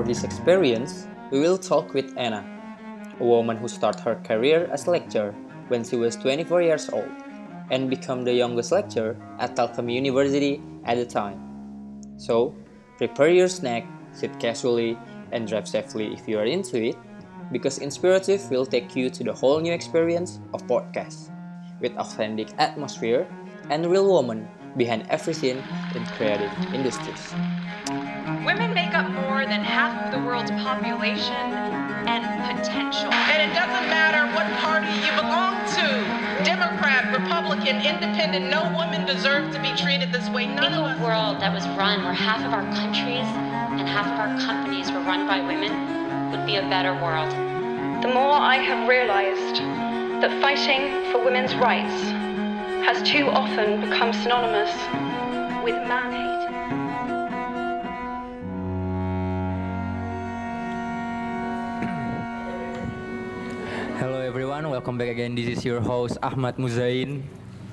For this experience, we will talk with Anna, a woman who started her career as lecturer when she was 24 years old and became the youngest lecturer at Telkom University at the time. So, prepare your snack, sit casually, and drive safely if you are into it, because Inspirative will take you to the whole new experience of podcast with authentic atmosphere and real woman behind everything in creative industries. Women make up more than half of the world's population and potential. And it doesn't matter what party you belong to Democrat, Republican, Independent no woman deserves to be treated this way. None In a world that was run where half of our countries and half of our companies were run by women would be a better world. the more I have realized that fighting for women's rights has too often become synonymous with man everyone, welcome back again. This is your host Ahmad Muzain.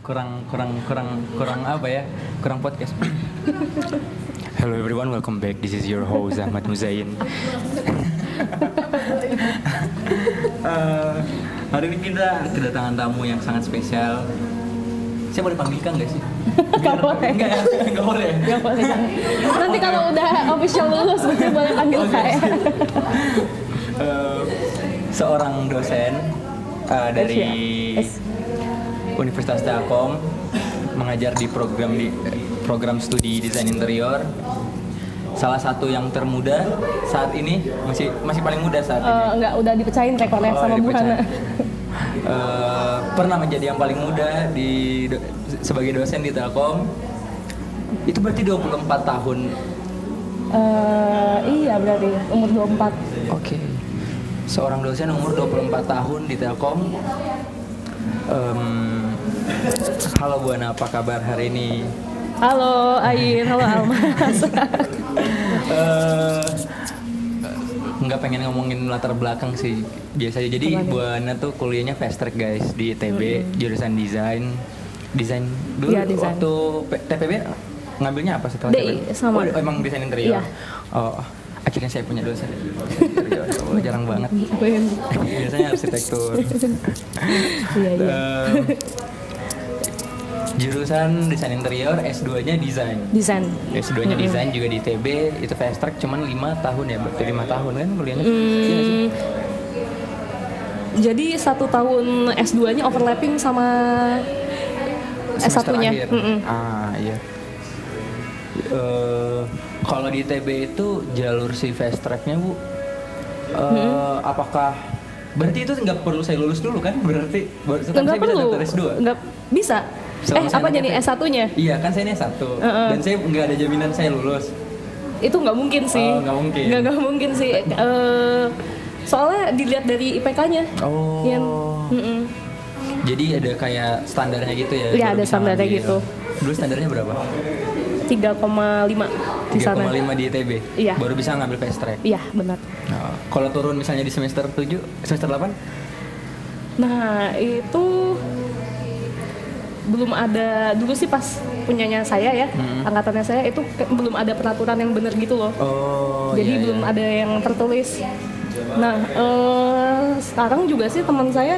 Kurang kurang kurang kurang apa ya? Kurang podcast. Hello everyone, welcome back. This is your host Ahmad Muzain. Eh, hari ini kita kedatangan tamu yang sangat spesial. Saya boleh panggil Kang nggak sih? Gak boleh. Enggak, ya? nggak boleh. Gak boleh. Nanti kalau udah official lulus boleh panggil saya. Eh, seorang dosen eh, dari. Universitas Telkom mengajar di program di program studi desain interior. Salah satu yang termuda saat ini masih masih paling muda saat ini. Eh, enggak udah dipecahin rekornya Oh, sama Bu. Hana. Eh, pernah menjadi yang paling muda di do- sebagai dosen di Telkom. Itu berarti 24 tahun. Eh, iya berarti umur 24. Oke. Seorang dosen umur 24 tahun di Telkom. Em, halo Bu Ana, apa kabar hari ini? Halo Ain, halo Almas. Eh, nggak pengen ngomongin latar belakang sih biasanya. Jadi Apa nih? Bu Ana tuh kuliahnya fast track guys di ITB jurusan desain. Desain dulu Iya, desain. waktu TPB ngambilnya apa setelah DI, sama. Oh, emang desain interior. Iya. Oh, akhirnya saya punya dosen. Oh, jarang banget. Biasanya arsitektur. Iya iya. Jurusan desain interior, S2-nya desain. Desain. S2-nya desain juga di ITB, itu fast track cuman lima tahun ya, berarti lima tahun kan kuliahnya. Hmm, jadi satu tahun S2-nya overlapping sama Semester S1-nya. akhir. Mm-mm. Ah iya. Eh, kalau di ITB itu jalur si fast tracknya bu, eh, apakah berarti itu nggak perlu saya lulus dulu kan? Berarti baru kan saya bisa perlu. daftar S2. Enggak bisa. Eh apa jadi ITB. S1-nya? Iya kan saya ini S1 Heeh. dan saya nggak ada jaminan saya lulus. itu nggak mungkin sih Oh, nggak mungkin. nggak nggak mungkin sih Eh, soalnya dilihat dari IPK-nya Oh. Yang, mm-mm. Jadi ada kayak standarnya gitu ya? Iya, ada bisa standarnya gitu. Dulu standarnya berapa? 3,5 di sana 3,5 di ITB? Iya. Baru bisa ngambil fast track? iya benar Nah, kalau turun misalnya di semester 7, semester 8? nah itu belum ada dulu sih pas punyanya saya ya angkatannya saya itu belum ada peraturan yang benar gitu loh Oh, jadi iya, belum iya. ada yang tertulis nah eh, sekarang juga sih teman saya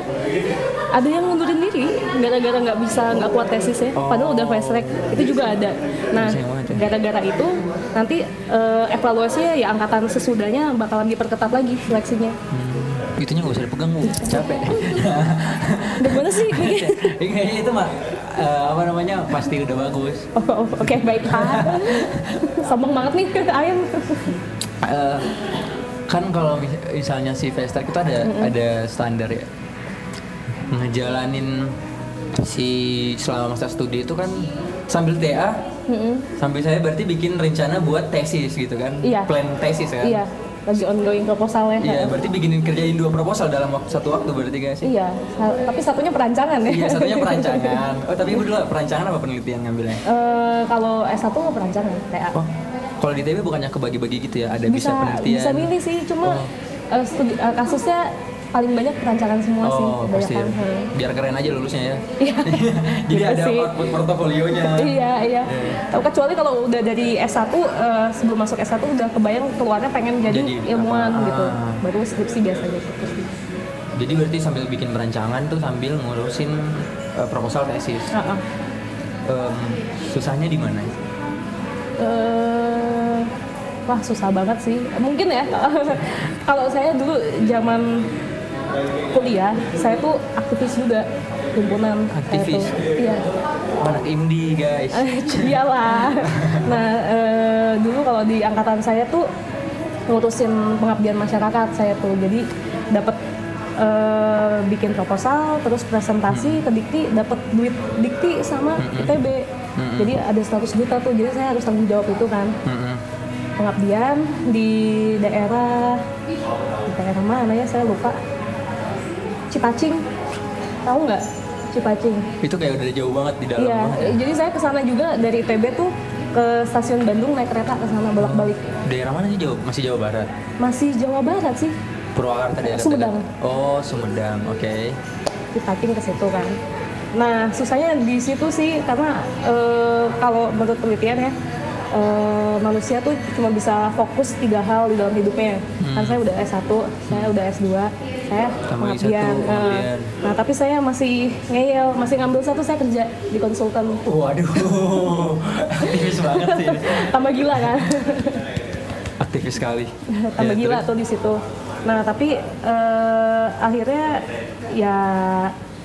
ada yang ngundurin diri gara-gara nggak bisa nggak kuat tesisnya padahal udah fast track itu juga ada nah ya. gara-gara itu nanti eh, evaluasinya ya angkatan sesudahnya bakalan diperketat lagi seleksinya Itunya nggak usah dipegang, Bu. Capek. Gimana sih? Kayaknya itu mah eh, apa namanya pasti udah bagus. Oh, oh, oke baik ah. Sombong banget nih ayam. Eh, kan kalau mis- misalnya si fast track itu ada ada standar ya ngejalanin si selama masa studi itu kan sambil TA sambil saya berarti bikin rencana buat tesis gitu kan Iya. plan tesis kan Iya, lagi ongoing proposalnya. Iya, berarti bikin kerjain dua proposal dalam waktu satu waktu berarti gak sih? Iya, tapi satunya perancangan ya. Iya, satunya perancangan. Oh, tapi ibu dulu perancangan apa penelitian ngambilnya? Eh, kalau S1 nggak perancangan, TA. Oh, kalau di TB bukannya kebagi-bagi gitu ya? Ada bisa, bisa penelitian. bisa milih sih, cuma Oh. eh, studi- eh, kasusnya paling banyak perancangan semua sih Oh, pasti ya. Hmm. Biar keren aja lulusnya ya. Iya. Jadi Gitu ada sih. output portofolionya. Iya, iya. Iya. Tapi Kecuali kalau udah dari S1 eh, sebelum masuk S1 udah kebayang keluarnya pengen jadi, Jadi ilmuwan apa? gitu. Ah. Baru skripsi biasanya gitu sih. Jadi berarti sambil bikin perancangan tuh sambil ngurusin uh, proposal tesis. Heeh. Em, susahnya di mana? Eh, wah susah banget sih. Mungkin ya. kalau saya dulu zaman kuliah, saya tuh aktivis juga himpunan. Aktivis? Iya. Anak IMDI guys. Iyalah. Nah, eh, dulu kalau di angkatan saya tuh ngurusin pengabdian masyarakat saya tuh. Jadi dapat eh, bikin proposal, terus presentasi ke Dikti, dapat duit Dikti sama ITB. Jadi ada 100 juta tuh. Jadi saya harus tanggung jawab itu kan. Mm-mm. Pengabdian di daerah di daerah mana ya? Saya lupa. Cipacing. Tahu nggak? Cipacing. Itu kayak udah jauh banget di dalam Iya, ya. jadi saya ke sana juga dari ITB tuh ke stasiun Bandung naik kereta ke sana bolak-balik. Daerah mana sih Jawa? Masih Jawa Barat. Masih Jawa Barat sih, Purwakarta daerah Sumedang. Oh, Sumedang. Oke. Cipacing ke situ kan. Nah, susahnya di situ sih karena eh, kalau menurut penelitian ya eh, manusia tuh cuma bisa fokus tiga hal di dalam hidupnya. Kan saya udah S1, saya udah S2, saya pengabdian. S1, pengabdian. nah, tapi saya masih ngeyel, masih ngambil satu saya kerja di konsultan. Waduh. Aktivis banget sih. Tambah gila kan? Aktivis sekali. tambah Ya, gila terus? tuh di situ. Nah tapi eh, akhirnya ya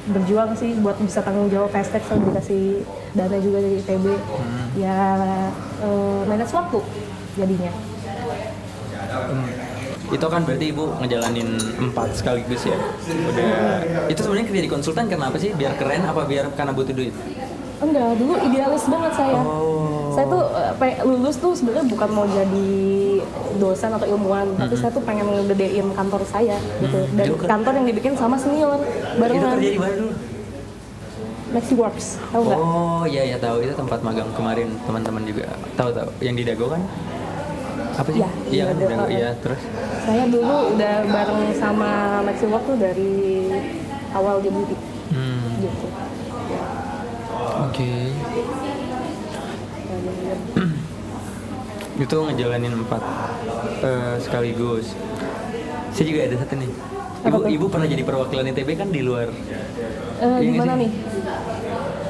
berjuang sih buat bisa tanggung jawab hashtag sama dikasih dana juga dari ITB. Hmm. Ya eh, manage waktu jadinya. Itu kan berarti ibu ngejalanin empat sekaligus ya. Udah. Itu sebenarnya kerja di konsultan kenapa sih? Biar keren apa biar karena butuh duit? Enggak, dulu idealis banget saya. Oh. Saya tuh eh, lulus tuh sebenarnya bukan mau jadi dosen atau ilmuwan, tapi saya tuh pengen ngegedein kantor saya gitu. Dan Itu ke- kantor yang dibikin sama senior barengan. kerja di mana dulu? Maxi Works, tahu nggak? Oh iya ya tahu itu tempat magang kemarin teman-teman juga tahu tahu yang di Dago kan? Apa sih? Iya, iya kan oh, iya terus. Saya dulu udah bareng sama Maxi Work tuh dari awal dia Hmm, gitu. Oke. itu ngejalanin empat eh, sekaligus. Saya juga ada satu nih. Ibu, Apa ibu pernah jadi perwakilan ITB kan di luar. Iya di nggak mana sih? nih?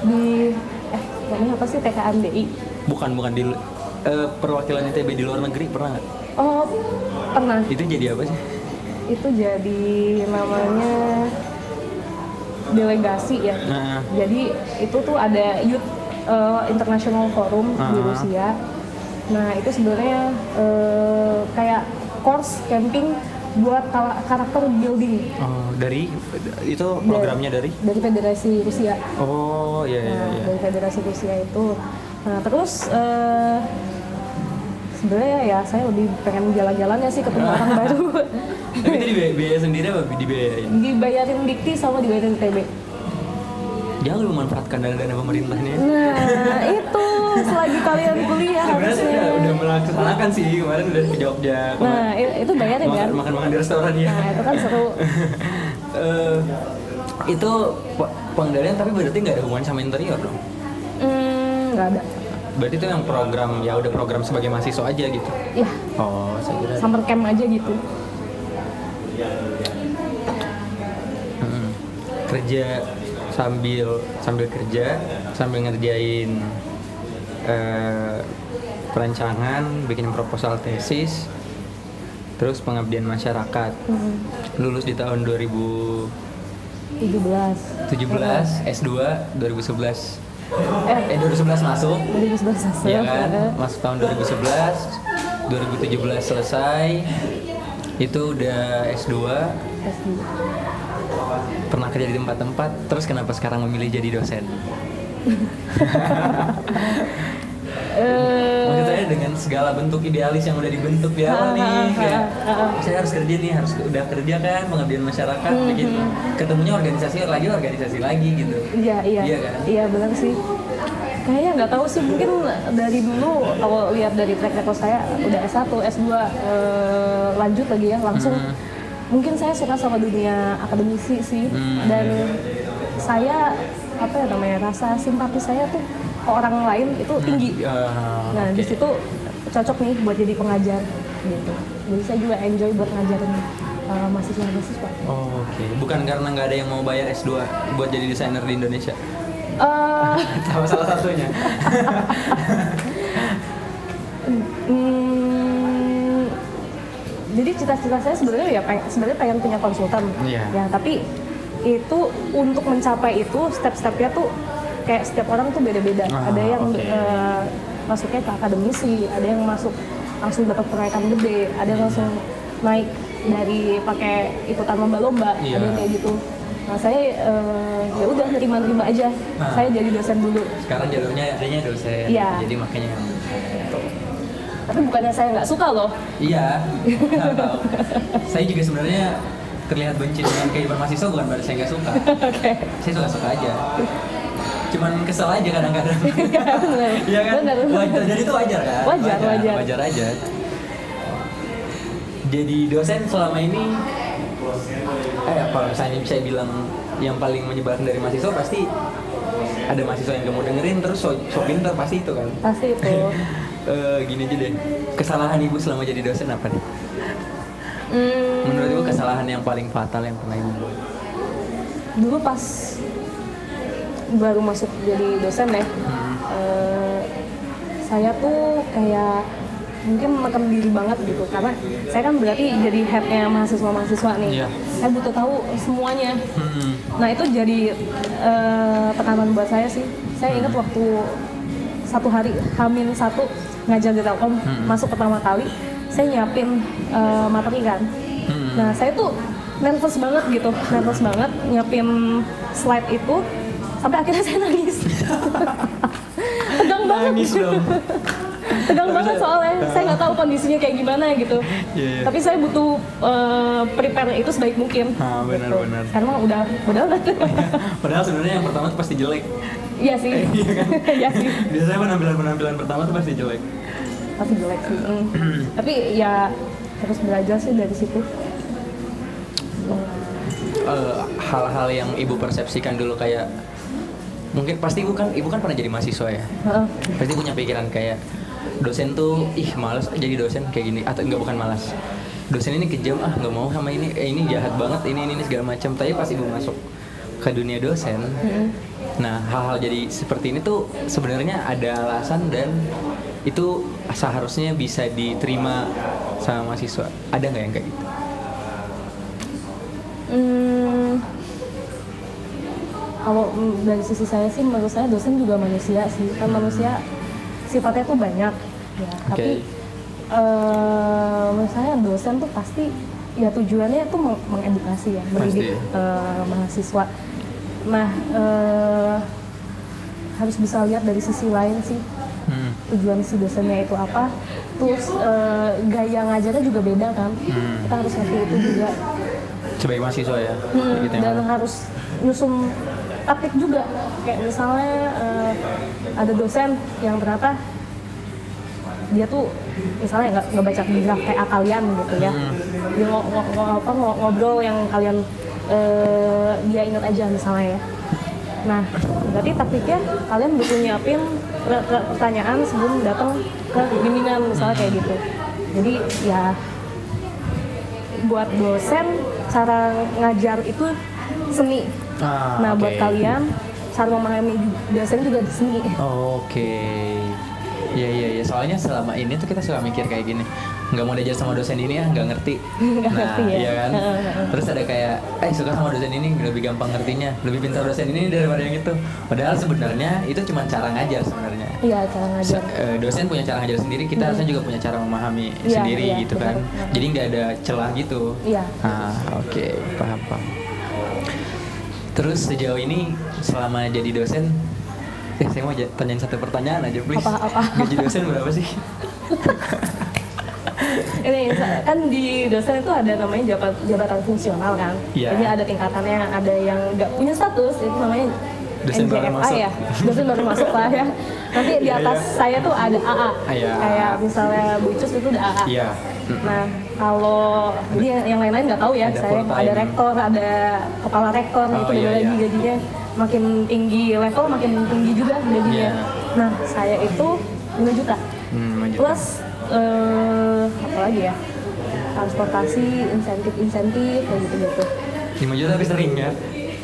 Di eh namanya apa sih TKMDI? Bukan bukan di eh, perwakilan ITB di luar negeri pernah nggak? Oh pernah. Itu jadi apa sih? Itu jadi namanya delegasi ya. Nah. Jadi itu tuh ada Youth eh, International Forum di Ah. Rusia. Nah itu sebenarnya eh, kayak course camping buat karakter building Oh, dari itu programnya dari? dari Federasi Rusia. Oh iya iya Nah, iya. dari Federasi Rusia itu. Nah, terus eh, sebenarnya ya saya lebih pengen jalan-jalannya sih ketemu orang baru. Tapi itu dibiaya, biaya sendiri apa dibiayain? Dibayarin dikti sama dibayarin TB. Jangan lu memanfaatkan dana-dana pemerintah nih. Nah, itu selagi kalian kuliah harusnya. udah, udah melaksanakan sih kemarin udah ke Jogja. Nah, itu bayarin kan? makan, makan di restoran ya. Nah, itu kan seru. Eh, itu pe- pengendalian tapi berarti nggak ada hubungan sama interior dong. Hmm, nggak ada. Berarti itu yang program ya udah program sebagai mahasiswa aja gitu. Ya, Oh, saya kira. summer camp aja gitu. Mm-mm. kerja sambil sambil kerja sambil ngerjain eh, perancangan bikin proposal tesis terus pengabdian masyarakat Hmm, lulus di tahun 2017 17. S2 2011 Eh, eh 2011 masuk. 2011 masuk. ya kan? Masuk tahun 2011 2017 selesai. Itu udah S2 S2. pernah kerja di tempat-tempat. Terus kenapa sekarang memilih jadi dosen Eh, Maksud saya dengan segala bentuk idealis yang udah dibentuk di awal nih kayak saya harus kerja nih harus udah kerja kan pengabdian masyarakat begitu ketemunya organisasi lagi organisasi lagi gitu Iya iya Iya kan? iya benar sih. Kayaknya nggak tahu sih mungkin dari dulu kalau lihat dari track record saya udah S1, S2 eh, lanjut lagi ya langsung Hmm. mungkin saya suka sama dunia akademisi sih Hmm. dan saya apa ya namanya rasa simpati saya tuh ke orang lain itu tinggi Ah, nah di oke. situ cocok nih buat jadi pengajar gitu jadi saya juga enjoy buat ngajarin uh, mahasiswa-mahasiswa Oh, Oke, bukan karena nggak ada yang mau bayar S2 buat jadi desainer di Indonesia. Eh, Sama salah satunya. Hmm, jadi cita-cita saya sebenarnya ya peng- sebenarnya pengen punya konsultan Iya. ya tapi itu untuk mencapai itu step-stepnya tuh kayak setiap orang tuh beda-beda Ah, ada yang oke. eh, masuknya ke akademisi ada yang masuk langsung dapat proyekan gede ada yang langsung naik dari pakai ikutan lomba-lomba Iya. ada yang kayak gitu nah saya eh, ya udah nerima-nerima aja Ah. saya jadi dosen dulu Sekarang jalurnya adanya dosen. Iya. Jadi makanya tapi bukannya saya nggak suka loh Iya, tahu. Saya juga sebenarnya terlihat benci dengan kehidupan mahasiswa bukan berarti saya nggak suka. Saya suka-suka aja. Cuman kesel aja kadang-kadang. Iya kan? Bener. Wajar, jadi itu wajar kan? Wajar, wajar. Wajar aja. Jadi dosen selama ini, eh kalau misalnya saya bilang yang paling menyebalkan dari mahasiswa pasti ada mahasiswa yang gak mau dengerin terus so, so pinter pasti itu kan. pasti itu Eh, gini aja deh, kesalahan ibu selama jadi dosen apa nih? Hmm, Menurut ibu kesalahan yang paling fatal yang pernah ibu buat? dulu pas baru masuk jadi dosen ya Hmm. eh, saya tuh kayak mungkin menekan diri banget gitu karena saya kan berarti jadi headnya mahasiswa-mahasiswa nih Iya. saya butuh tahu semuanya Hmm. nah itu jadi eh, tekanan buat saya sih saya ingat waktu satu hari hamin satu ngajar di Telkom Hmm. masuk pertama kali saya nyiapin eh, materi kan Hmm. nah saya tuh nervous banget gitu nervous banget nyiapin slide itu sampai akhirnya saya nangis tegang banget Nangis dong. tegang banget soalnya saya nggak tahu kondisinya kayak gimana gitu Iya, iya. tapi saya butuh eh, prepare itu sebaik mungkin Ah, benar, gitu. benar. karena udah udah Padahal sebenarnya yang pertama tuh pasti jelek. iya sih Iya kan? iya sih Biasanya penampilan-penampilan pertama tuh pasti jelek. pasti jelek sih Mm. tapi ya terus belajar sih dari situ Eh, hal-hal yang ibu persepsikan dulu kayak mungkin pasti ibu kan ibu kan pernah jadi mahasiswa ya. Pasti punya pikiran kayak dosen tuh ih malas jadi dosen kayak gini. Atau enggak bukan malas. Dosen ini kejam ah nggak mau sama ini. Eh, ini jahat banget ini ini, ini segala macam. Tapi pas ibu masuk ke dunia dosen nah hal-hal jadi seperti ini tuh sebenarnya ada alasan dan itu seharusnya bisa diterima sama mahasiswa. Ada nggak yang kayak gitu? Hmm, kalau mm, dari sisi saya sih menurut saya dosen juga manusia sih. Kan manusia sifatnya tuh banyak. Ya tapi eh, menurut saya dosen tuh pasti ya tujuannya tuh meng- mengedukasi ya mendidik eh, mahasiswa. Nah eh, harus bisa lihat dari sisi lain sih Hmm. tujuan si dosennya itu apa. Terus eh, gaya ngajarnya juga beda kan. Hmm. kita harus ngerti itu juga. Sebagai mahasiswa ya Hmm, gitu yang dan harus nyusun taktik juga kayak misalnya eh, ada dosen yang ternyata dia tuh misalnya nggak nggak baca draft kayak kalian gitu ya Hmm. dia ngo- apa, ngo- ngobrol yang kalian eh, dia ingat aja misalnya ya nah berarti taktiknya kalian butuh nyiapin per- per- pertanyaan sebelum datang ke bimbingan misalnya kayak gitu jadi ya buat dosen cara ngajar itu seni. Ah, nah buat oke. kalian cara memahami dosen juga seni. Oke. Iya iya iya. Soalnya selama ini tuh kita suka mikir kayak gini. Nggak mau diajar sama dosen ini ya, nggak ngerti. Nggak nah, ngerti ya. Iya kan. Terus ada kayak, eh suka sama dosen ini lebih gampang ngertinya, lebih pintar dosen ini daripada yang itu. Padahal sebenarnya itu cuma cara ngajar sebenarnya. Iya cara ngajar. Se- eh, dosen punya cara ngajar sendiri, kita harusnya juga punya cara memahami Iya, sendiri iya, gitu kan. Jadi nggak ada celah gitu. Iya. Ah, oke, paham paham. Terus sejauh ini selama jadi dosen, eh saya mau tanyain satu pertanyaan aja please. Apa, apa? Gaji dosen berapa sih? Ini kan di dosen itu ada namanya jabat, jabatan fungsional kan. Iya. Jadi ada tingkatannya, ada yang nggak punya status itu namanya Dosen baru masuk. ya. Dosen baru masuk lah ya. Nanti di Iya, atas iya. saya tuh ada AA. Iya. Kayak misalnya Bu Icus itu udah AA. Iya. Nah, kalau jadi yang- lain-lain nggak tahu ya. Ada saya ada rektor, ada kepala rektor, Oh, itu beda lagi iya. gajinya. Makin tinggi level, makin tinggi juga gajinya. Iya. Nah, saya itu 5 juta. Hmm. Plus eh, apa lagi ya? Transportasi, insentif-insentif kayak gitu-gitu. 5 juta tapi sering ya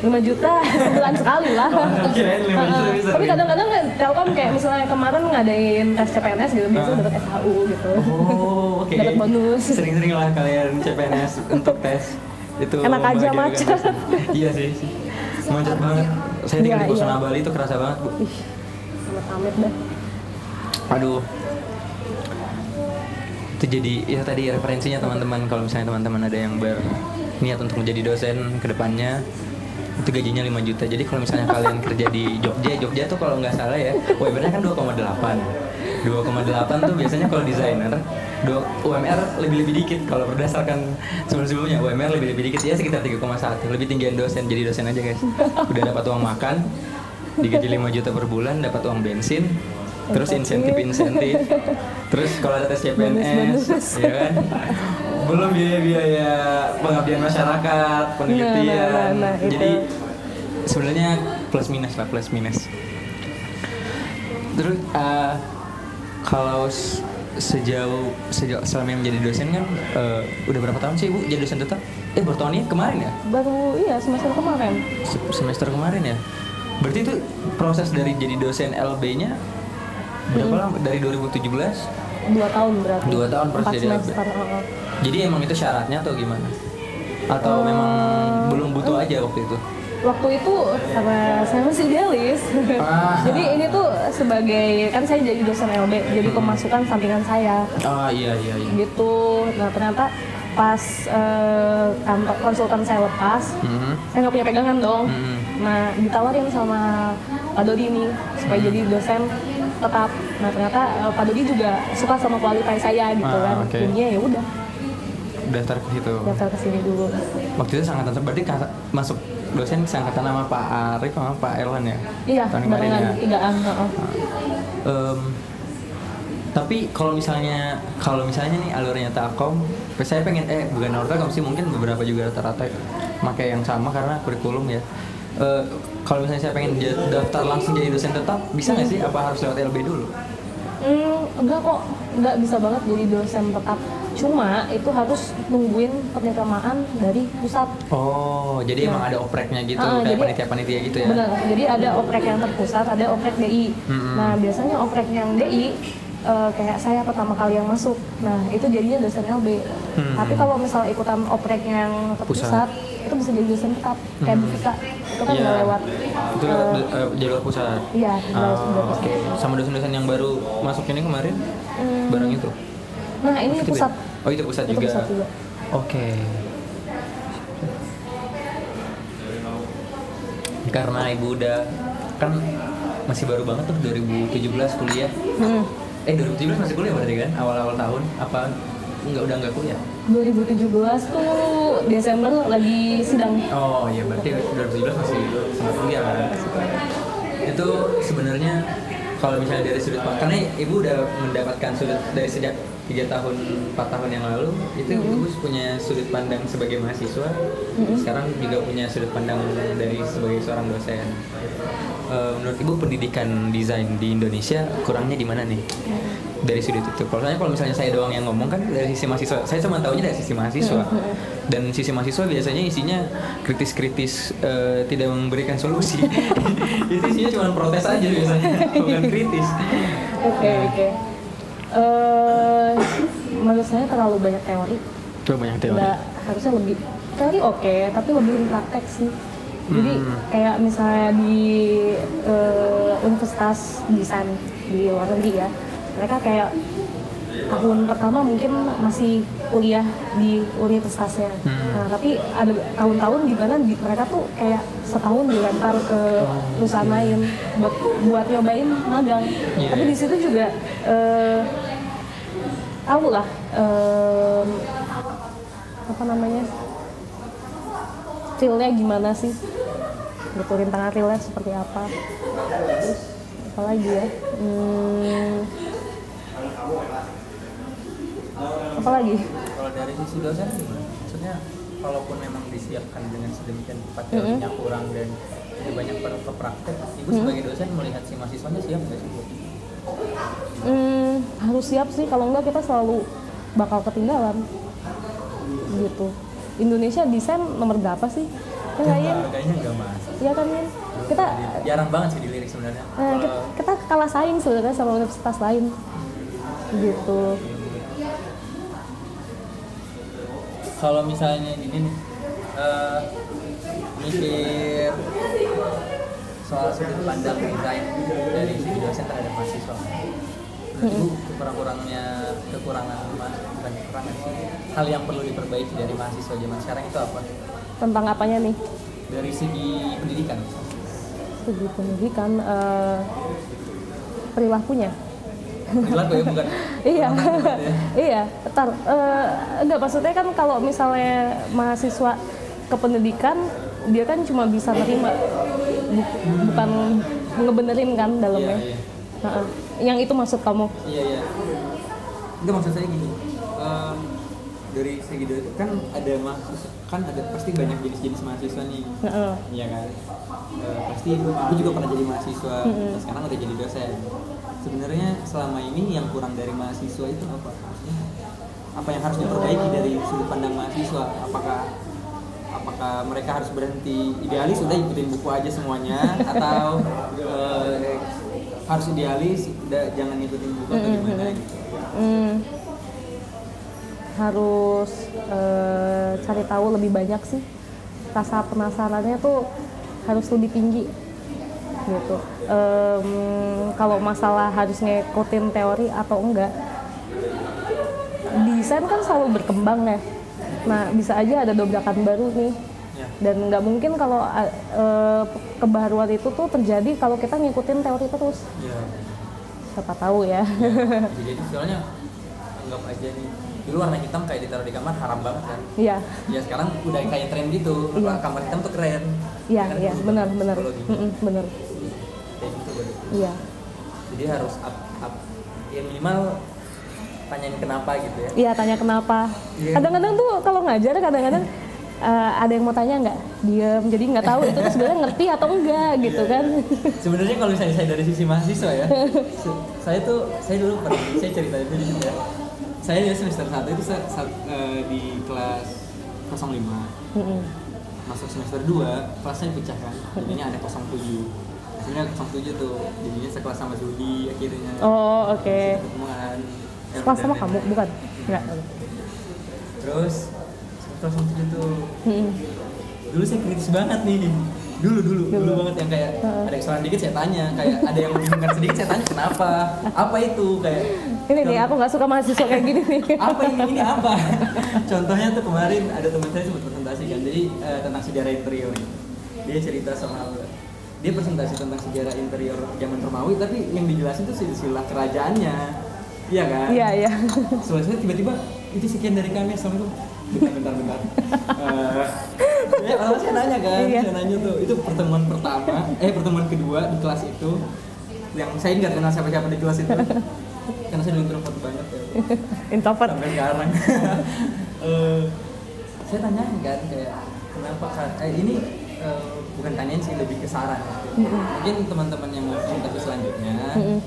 5 juta sebulan sekali lah. Oh, kirain 5 juta Heeh. bisa Tapi kadang-kadang kan Telkom kayak misalnya kemarin ngadain tes CPNS gitu, biasanya Ah. dapat SHU gitu. Oh, oke. Dapat bonus. Sering-sering lah kalian CPNS untuk tes. Itu Enak aja, macet. iya sih. Macet banget. Saya tinggal Iya, di Kusuma iya. Bali itu kerasa banget, Bu. Ih, amit-amit dah. Aduh. Itu jadi ya tadi referensinya teman-teman kalau misalnya teman-teman ada yang berniat untuk menjadi dosen ke depannya itu gajinya 5 juta. Jadi kalau misalnya kalian kerja di Jogja, Jogja tuh kalau nggak salah ya, UMR-nya kan 2,8. 2,8 tuh biasanya kalau desainer, UMR lebih-lebih dikit kalau berdasarkan sebelum-sebelumnya UMR lebih-lebih dikit ya sekitar 3,1. Lebih tinggian dosen jadi dosen aja guys. Udah dapat uang makan, digaji 5 juta per bulan, dapat uang bensin, terus insentif-insentif, terus kalau ada tes CPNS, ya kan? Belum biaya-biaya pengabdian masyarakat, penelitian. nah, nah, itu. Jadi sebenarnya plus minus lah, plus minus. Terus eh, kalau sejauh sejauh selama menjadi dosen kan eh, udah berapa tahun sih ibu jadi dosen tetap? Eh baru tahun ini kemarin ya? Baru iya semester kemarin. Se- semester kemarin ya. Berarti itu proses dari jadi dosen LB-nya berapa lama? Dari 2017? Dua tahun berarti. Dua tahun proses jadi LB. Jadi emang itu syaratnya atau gimana? Atau memang belum butuh aja waktu itu? Waktu itu karena saya masih idealis. Ah. jadi ini tuh sebagai kan saya jadi dosen LB, jadi pemasukan sampingan saya. Ah iya iya iya. gitu nah ternyata pas eh, kantor konsultan saya lepas Mhm. saya nggak punya pegangan dong Mhm. nah ditawarin sama Pak Dodi nih supaya jadi dosen tetap nah ternyata eh, Pak Dodi juga suka sama kualitas saya gitu Ah, kan jadinya ya udah Daftar ke situ. daftar ke sini dulu Waktu itu sangkatan berarti ka- masuk dosen sangkatan sama Pak Arif sama Pak Erlan ya? iya Tahun kemarin ya? tigaan heeh. Em, tapi kalau misalnya kalau misalnya nih alurnya Telkom, saya pengen eh bukan alur Telkom sih mungkin beberapa juga rata-rata pakai yang sama karena kurikulum ya. Eh, kalau misalnya saya pengen daftar langsung jadi dosen tetap, bisa nggak sih? Apa harus lewat LB dulu? Hmm, enggak kok, enggak bisa banget jadi dosen tetap. Cuma itu harus nungguin penerimaan dari pusat. Oh, jadi emang ada opreknya gitu, Ah, kayak panitia-panitia gitu ya? Benar, jadi ada oprek yang terpusat, ada oprek DI. Mm-mm. Nah, biasanya oprek yang DI eh, kayak saya pertama kali yang masuk. Nah, itu jadinya dosen LB. Hmm. Tapi kalau misalnya ikutan oprek yang terpusat, itu bisa jadi dosen tetap. Kayak Hmm. Bufika, itu kan Iya. nggak lewat. Itu lewat eh, jalur pusat. Iya, Ah, jalur pusat. Oke, sama dosen-dosen yang baru masuk ini kemarin, Hmm. barang itu. Nah, ini Itu pusat. beda? Oh itu pusat Itu juga. pusat juga. Oke. Karena ibu udah kan masih baru banget tuh 2017 kuliah. Hmm. Eh 2017 masih kuliah berarti kan? Awal-awal tahun apa enggak udah enggak kuliah? 2017 tuh Desember lagi sidang. Oh iya berarti 2017 masih sempat kuliah kan? Itu sebenarnya kalau misalnya dari sudut pandang karena ibu udah mendapatkan sudut dari sejak tiga tahun empat tahun yang lalu itu ibu punya sudut pandang sebagai mahasiswa. Sekarang juga punya sudut pandang dari sebagai seorang dosen. Eh, menurut ibu pendidikan desain di Indonesia kurangnya di mana nih? Dari sudut itu. Kalau saya kalau misalnya saya doang yang ngomong kan dari sisi mahasiswa saya cuma tahunya dari sisi mahasiswa. Dan sisi mahasiswa biasanya isinya kritis-kritis eh, tidak memberikan solusi. Itu isinya cuma protes aja biasanya bukan kritis. Oke, oke. Eh, menurut saya terlalu banyak teori. Tuh banyak teori Nggak, harusnya lebih teori oke, tapi lebih praktek sih. Jadi Hmm. kayak misalnya di eh, universitas desain di luar negeri ya, mereka kayak tahun pertama mungkin masih kuliah di universitasnya. Hmm. Nah, tapi ada tahun-tahun di mana di- mereka tuh kayak setahun dilempar ke perusahaan lain buat buat nyobain magang. Iya, tapi iya. di situ juga eh, tahu lah em, apa namanya feelnya gimana sih gitu rintangan realnya seperti apa terus apa lagi ya hmm, apalagi Kalau dari sisi dosen? Maksudnya kalaupun memang disiapkan dengan sedemikian Mm-mm. teorinya kurang dan lebih banyak perlu ke praktek, ibu sebagai dosen melihat si mahasiswanya siap nggak sih? Bu? Hmm, harus siap sih kalau enggak kita selalu bakal ketinggalan gitu Indonesia desain nomor berapa sih ya nggak Yin? Kayaknya nggak masuk. Iya kan Yin? kita Jarang banget sih dilirik sebenarnya. eh, kita, kita kalah saing sebenarnya sama universitas lain gitu kalau misalnya gini nih eh, mikir soal sudut pandang desain dari segi dosen terhadap mahasiswa. Menurut ibu kekurang-kurangnya kekurangan bukan kekurangan sih hal yang perlu diperbaiki dari mahasiswa zaman sekarang itu apa? Tentang apanya nih? Dari segi pendidikan. Segi pendidikan eh, perilakunya perilaku ya bukan iya ya. iya ntar eh, enggak maksudnya kan kalau misalnya mahasiswa ke pendidikan dia kan cuma bisa nerima bu- bukan ngebenerin kan dalamnya Iya, iya. Heeh. yang itu maksud kamu Iya iya. Enggak maksud saya gini. em, dari segi dosen kan ada mahasiswa kan ada pasti banyak jenis-jenis mahasiswa nih. Iya kan. Eh, pasti aku juga pernah jadi mahasiswa. terus Sekarang udah jadi dosen. Sebenarnya selama ini yang kurang dari mahasiswa itu apa? Apa yang harus diperbaiki dari sudut pandang mahasiswa? Apakah apakah mereka harus berhenti idealis udah ikutin buku aja semuanya atau eh, harus idealis udah jangan ngikutin buku atau gimana gitu Hmm. harus eh, cari tahu lebih banyak sih rasa penasarannya tuh harus lebih tinggi gitu. Em, kalau masalah harus ngikutin teori atau enggak desain kan selalu berkembang ya. Nah bisa aja ada dobrakan baru nih. Ya. Dan nggak mungkin kalau eh, kebaruan itu tuh terjadi kalau kita ngikutin teori terus. Ya. Siapa tahu ya. Jadi soalnya anggap aja nih dulu warna hitam kayak ditaruh di kamar haram banget kan? Iya. Ya sekarang udah kayak tren gitu. Iya. kamar hitam tuh keren. Iya iya. benar benar. benar. Iya. Jadi harus up, up. Ya minimal tanyain kenapa gitu ya. Iya tanya kenapa. Iya. kadang-kadang tuh kalau ngajar kadang-kadang eh, ada yang mau tanya nggak? Diem. Jadi nggak tahu itu tuh sebenarnya ngerti atau enggak gitu Iya, kan sebenarnya kalau misalnya saya dari sisi mahasiswa ya saya tuh saya dulu pernah saya cerita itu di sini ya. Saya di semester satu itu sa- sa- eh, di kelas 05 Mm-mm. masuk semester 2 kelasnya kan jadinya ada 07 akhirnya 07 tuh jadinya sekelas sama Zudi akhirnya. Oh oke. Ketemuan. Ya, kelas sama kamu bukan? Nggak terus kelas 07 tuh. Mm-mm. dulu saya kritis banget nih. Dulu dulu. Dulu, banget yang kayak ada kesalahan dikit saya tanya. Kayak ada yang membingungkan sedikit saya tanya kenapa? Apa itu? Kayak ini nih aku nggak suka mahasiswa kayak gini nih. Apa ini? Ini apa? Contohnya tuh kemarin ada teman saya sempat presentasi kan. Jadi eh, tentang sejarah interior. Dia cerita soal dia presentasi tentang sejarah interior zaman Romawi tapi yang dijelasin tuh silsilah kerajaannya. Iya kan? Iya iya. Selesai tiba-tiba itu sekian dari kami assalamualaikum. Bentar bentar bentar. Eh, ya kalau saya nanya kan Iya. saya nanya tuh itu pertemuan pertama eh pertemuan kedua di kelas itu yang saya nggak kenal siapa-siapa di kelas itu? Karena saya dulu introvert banget ya. Introvert. Sampai sekarang. Eh, saya tanya kan kayak kenapa eh, ini eh, bukan tanyain sih lebih ke saran. Mungkin teman-teman yang mau presentasi selanjutnya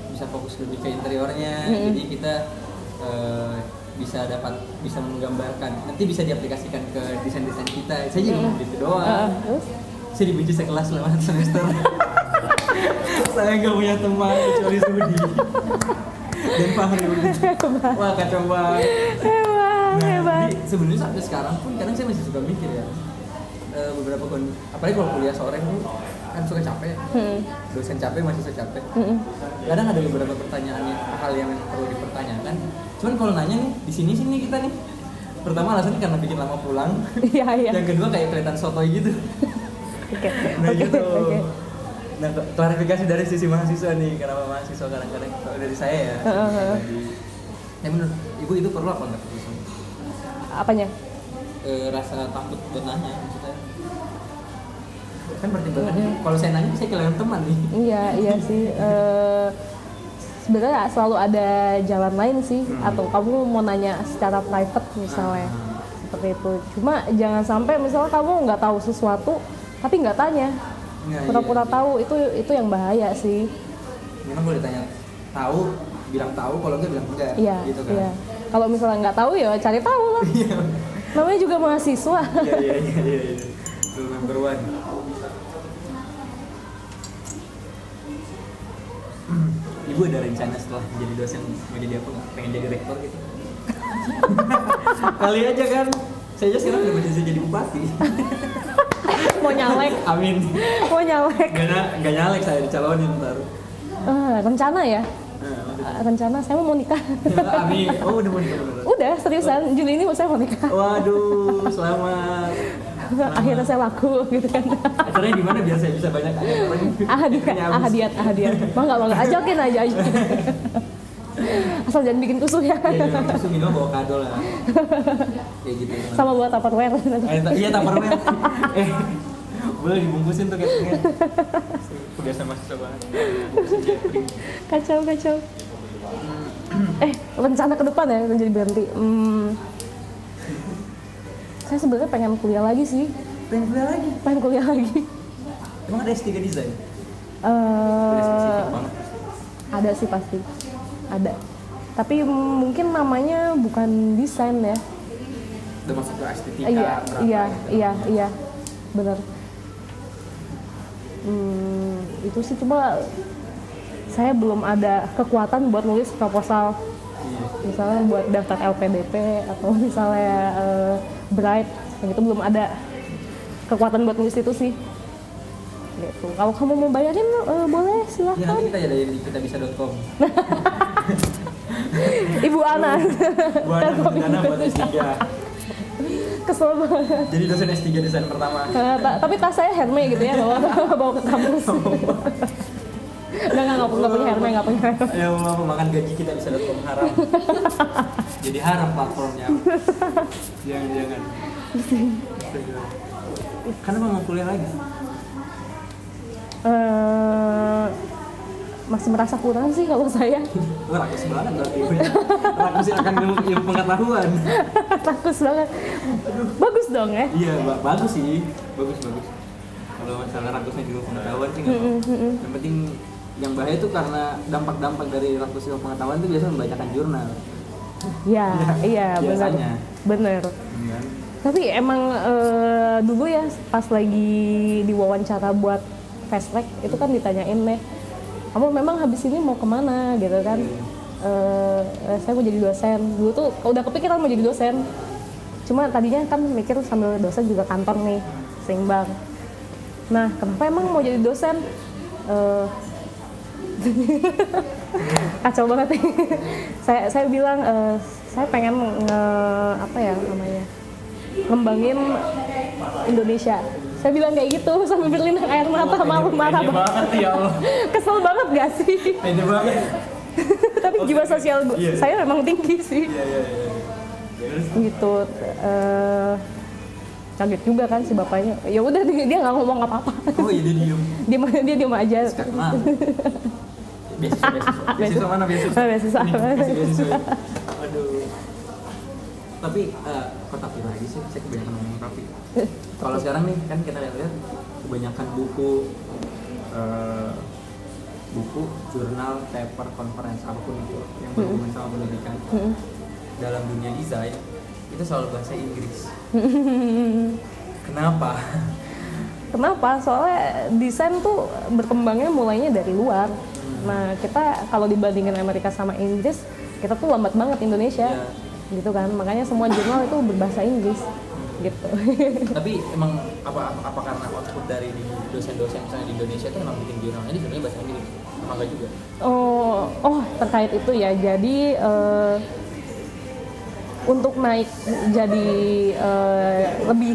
bisa fokus lebih ke interiornya. Jadi kita eh, bisa dapat bisa menggambarkan. Nanti bisa diaplikasikan ke desain-desain kita. Saya juga mau gitu doang. Terus? Saya dibenci sekelas selama satu semester. Saya nggak punya teman kecuali Sudi. Dan Fahri wah kacau banget. Hebat Nah, hebat. sebenarnya sampai sekarang pun kadang saya masih suka mikir ya eh, beberapa kon apalagi kalau kuliah sore tuh kan suka capek. Hmm. dosen capek masih suka capek. Mm-mm. kadang ada beberapa pertanyaan hal yang perlu dipertanyakan. Cuman kalau nanya nih di sini sini kita nih. Pertama alasannya karena bikin lama pulang. Iya iya. Yang kedua kayak kelihatan sotoy gitu. Oke. Nah oke gitu. oke. Nah klarifikasi dari sisi mahasiswa nih kenapa mahasiswa kadang-kadang kalau dari saya ya. Heeh, heeh. pribadi. ya menurut ibu itu perlu apa enggak apanya? Eh, rasa takut buat nanya. maksudnya kan pertimbangannya kalau saya nanya saya kehilangan teman nih Iya, iya sih. Eh, sebenarnya selalu ada jalan lain sih Hmm. atau kamu mau nanya secara private misalnya Ah. seperti itu cuma jangan sampai misalnya kamu nggak tahu sesuatu tapi nggak tanya Iya, pura-pura iya. tahu itu itu yang bahaya sih Memang boleh tanya tahu, bilang tahu, kalau enggak bilang enggak. iya gitu kan. iya kalau misalnya nggak tahu ya cari tahu lah namanya juga mahasiswa Iya iya iya iya. iya. Number one. Ibu ada rencana setelah jadi dosen mau jadi apa nggak? Pengen jadi rektor gitu? Kali aja kan. Saya aja sekarang udah bisa jadi bupati. mau nyalek Amin. mau nyalek Gak, gak nyalek saya dicalonin ntar. Eh, rencana ya maksudnya. Eh, rencana saya mau nikah Amin. Oh udah mau nikah udah seriusan Juli ini saya mau nikah Waduh, selamat. akhirnya saya laku gitu kan Acaranya di mana biar saya bisa banyak ahadiat ahadiat ahadiat bangga bangga ajakin aja aja asal jangan bikin tusuh ya Iya, iya, terus minimal bawa kado lah. Kayak gitu. sama buat tupperware Eh, ta- iya tupperware. eh, boleh dibungkusin tuh catering. Kebiasa mahasiswa banget. Bungkusin catering. kacau kacau eh rencana ke depan ya jadi berhenti hmm, saya sebenarnya pengen kuliah lagi sih Pengen kuliah lagi. pengen kuliah lagi Emang ada S3 desain? Eh, banget. ada sih pasti ada tapi mungkin namanya bukan desain ya Udah masuk ke estetika iya berapa iya gitu. iya iya benar hmm, itu sih cuma saya belum ada kekuatan buat nulis proposal Iya. misalnya buat daftar LPDP atau misalnya eh, Bright. Yang itu belum ada kekuatan buat nulis itu sih. Gitu. Kalau kamu mau bayarin eh, boleh Ya silahkan nanti kita ada di kitabisa.com. Ibu Ana. Buat dana buat S3. kesel banget. Jadi dosen S3 desain pertama. Eh, ta- tapi tas saya Hermes gitu ya bawa bawa ke kampus nggak nggak nggak nggak punya Hermes nggak punya Hermes Ya mau makan gaji kita bisa .com haram. Jadi haram platformnya. jangan jangan. Karena mau kuliah lagi. Eh, masih merasa kurang sih kalau saya rakus banget berarti. Rakus akan ilmu, ilmu pengetahuan. rakus banget bagus dong ya Iya, ba- bagus sih. Bagus bagus. Kalau masalah rakusnya ilmu pengetahuan sih nggak apa-apa. Yang penting yang bahaya itu karena dampak-dampak dari rakus ilmu pengetahuan itu biasanya membacakan jurnal. iya iya benar. Biasanya. benar. Kan? tapi emang eh, dulu ya pas lagi diwawancara buat fast track itu kan ditanyain nih kamu memang habis ini mau ke mana? Gitu kan. Eh, eh, saya mau jadi dosen. Dulu tuh udah kepikiran mau jadi dosen. Cuma tadinya kan mikir sambil dosen juga kantor nih seimbang. Nah kenapa emang mau jadi dosen? Eh, kacau banget nih. saya saya bilang eh, saya pengen nge, apa ya namanya ngembangin Indonesia saya bilang kayak gitu sambil berlinang air mata malu marah Pede banget banget ya Allah. kesel banget gak sih Pede banget. tapi jiwa sosial gu- Iya. saya memang tinggi sih Iya iya iya. Terus gitu eh, kaget juga kan si bapaknya ya udah dia nggak ngomong apa apa oh iya dia diem. dia dia diem aja. Beasiswa, beasiswa. Beasiswa mana beasiswa? Ah, beasiswa. Beasiswa. Aduh. Tapi, eh, kok tapi lagi sih? Saya kebanyakan ngomong tapi. Kalau sekarang nih, kan kita lihat kebanyakan buku, eh, buku, jurnal, paper, conference, apa pun itu yang berhubungan sama pendidikan dalam dunia desain itu selalu bahasa Inggris. Kenapa? Kenapa? Soalnya desain tuh berkembangnya mulainya dari luar. Nah, kita kalau dibandingin Amerika sama Inggris, kita tuh lambat banget Indonesia. Iya. Gitu kan. Makanya semua jurnal itu berbahasa Inggris. Gitu. Tapi emang apa apa karena output dari dosen-dosen misalnya di Indonesia itu emang bikin jurnalnya di jurnalnya bahasa Inggris? Apa enggak juga? oh, oh terkait itu ya. Jadi eh, untuk naik jadi eh, lebih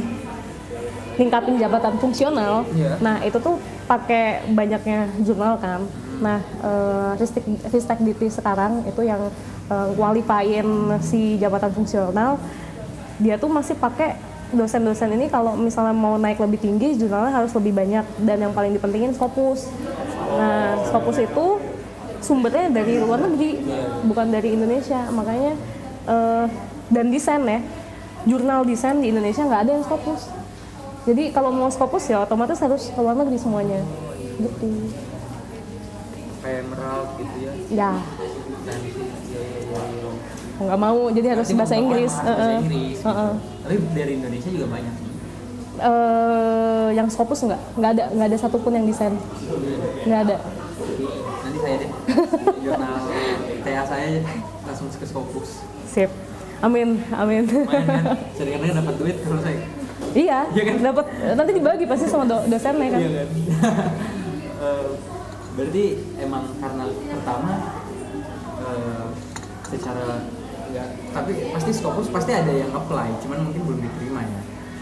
tingkatin jabatan fungsional. Iya. Nah itu tuh pakai banyaknya jurnal kan. Nah eh, Ristek Ristek Dikti sekarang itu yang eh, qualifyin si jabatan fungsional, dia tuh masih pakai dosen-dosen ini kalau misalnya mau naik lebih tinggi jurnalnya harus lebih banyak. Dan yang paling dipentingin Scopus. Nah Scopus itu sumbernya dari luar negeri bukan dari Indonesia. Makanya eh, dan desain ya jurnal desain di Indonesia nggak ada yang Scopus. Jadi kalau mau Scopus ya otomatis harus ke luar negeri semuanya. Gitu kayak meral gitu ya. Ya. Ya ya ya, ya. nggak mau jadi harus Berarti bahasa Inggris. bahasa Heeh. Inggris gitu. Heeh. tapi dari Indonesia juga banyak. Eh, yang Scopus nggak? Nggak ada nggak ada satupun yang desain. Nggak ada. Nanti saya deh. Jurnal TA saya langsung ke Scopus. Sip. Amin amin. Lumayan kan? Dapat duit kalau saya. Iya Iya kan? dapat. Nanti dibagi pasti sama do- dosennya kan. Iya kan? Eh, berarti emang karena pertama eh, secara enggak tapi pasti Scopus pasti ada yang apply cuman mungkin belum diterima ya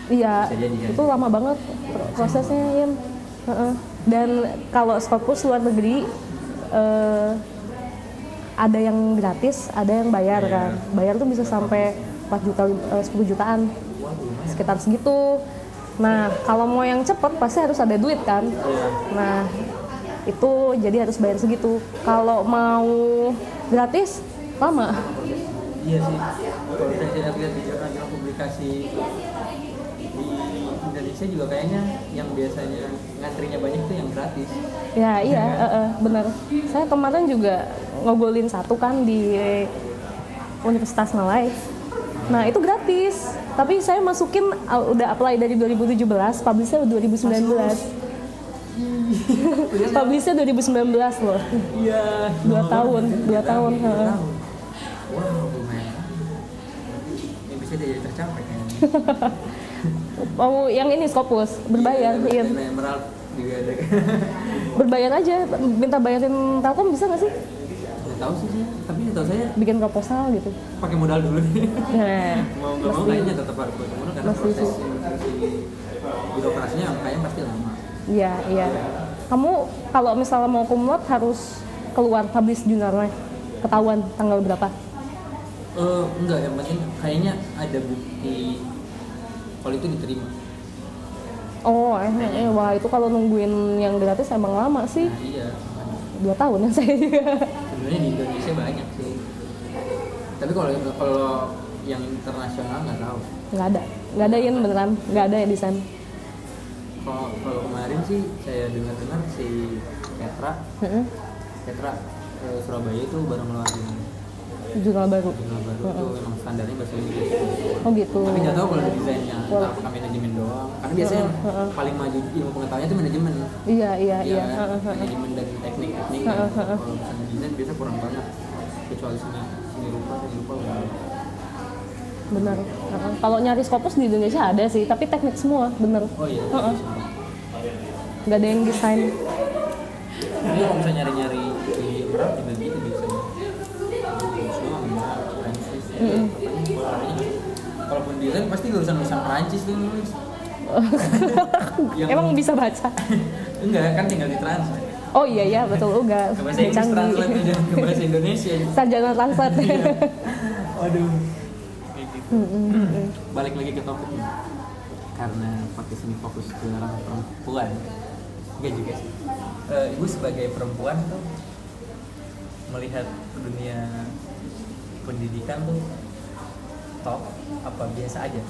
Iya, jadi, kan? itu lama banget pro- prosesnya. Heeh. Dan kalau Scopus luar negeri eh, ada yang gratis, ada yang bayar Iya. kan. Bayar tuh bisa sampai 4 juta, eh, 10 jutaan, sekitar segitu. Nah, kalau mau yang cepet pasti harus ada duit kan. Iya. Nah, itu jadi harus bayar segitu. Kalau mau gratis, lama. iya sih kalau saya lihat-lihat di jurnal-jurnal publikasi di Indonesia juga kayaknya yang biasanya ngantrinya banyak tuh yang gratis Ya iya, eh, eh, bener. Saya kemarin juga ngobrolin satu kan di Universitas Malai. Nah itu gratis, tapi saya masukin uh, udah apply dari 2017, publishnya 2019. publishnya 2019 loh, iya. Dua tahun, dua tahun. dua tahun. Wow lumayan. Ini bisa jadi tercapai kayaknya. Mau yang ini Scopus, berbayar, iya. Kayak Emerald juga ada. Berbayar aja, minta bayarin Telkom bisa nggak sih? tahu sih saya tapi tahu saya Bikin proposal gitu. pakai modal dulu. Nih Nah, mau nggak mau kayaknya tetap harus pakai modal karena Mesti proses sih. si birokrasinya kayaknya pasti lama Iya, iya. Kamu kalau misalnya mau kumlot harus keluar publish jurnalnya. Ketahuan tanggal berapa? Eh enggak yang penting kayaknya ada bukti kalau itu diterima Oh, eh, eh, wah itu kalau nungguin yang gratis emang lama sih. nah iya Dua tahun ya saya sebenarnya di Indonesia banyak sih tapi kalau kalau yang internasional nggak tahu Nggak ada. Nggak ada yang beneran. Nggak ada ya desain. Kalau kalau kemarin sih saya dengar-dengar si Petra Heeh. Petra eh, Surabaya itu baru ngeluarin Jurnal baru. jurnal baru itu memang standarnya bahasa Inggris Oh gitu. tapi nggak tahu kalau ada desainnya entah Wah. apakah manajemen doang karena biasanya heeh. paling maju ilmu pengetahuannya itu manajemen Iya, iya, iya. kan? Heeh, heeh. manajemen dan teknik teknik kan kalau misalnya desain biasa kurang banget kecuali seni seni rupa seni rupa udah Bener. Heeh. Kalau nyari Scopus di Indonesia ada sih, tapi teknik semua, bener. oh iya Heeh. Nggak ada yang desain. Jadi kalau misalnya nyari-nyari di Arab juga gitu biasanya. Ya, warnanya. Kalaupun desain pasti lulusan-lulusan Prancis tuh nulis. Emang bisa baca? Enggak, kan tinggal ditranslate. Oh iya iya betul enggak. Ke bahasa Inggris translate ke bahasa Indonesia. Sarjana translate. Waduh. Gitu. Balik lagi ke topiknya. Karena podcast ini fokus ke ranah perempuan. Enggak juga sih. Eh, ibu sebagai perempuan tuh melihat dunia pendidikan tuh top apa biasa aja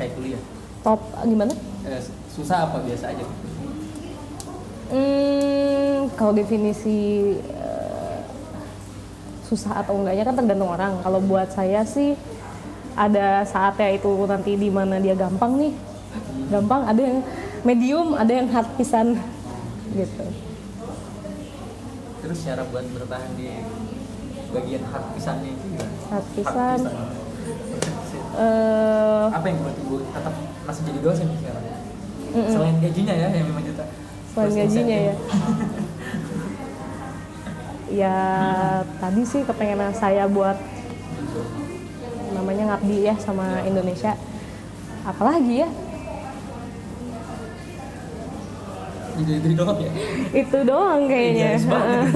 kayak kuliah Top gimana? Eh, susah apa biasa aja Hmm, kalau definisi eh, susah atau enggaknya kan tergantung orang. Kalau buat saya sih ada saatnya itu nanti di mana dia gampang nih, gampang. Ada yang medium, ada yang hard pisan, gitu. terus cara buat bertahan di bagian hard pisannya itu gimana? Hard Hard pisan. Eh, apa yang buat ibu tetap masih jadi dosen sekarang selain gajinya ya yang 5 juta selain Terus gajinya ya. ya tadi sih kepengenan saya buat ngabdi ya sama Indonesia. Apalagi ya? itu itu doang ya? Itu doang kayaknya. Idealis banget.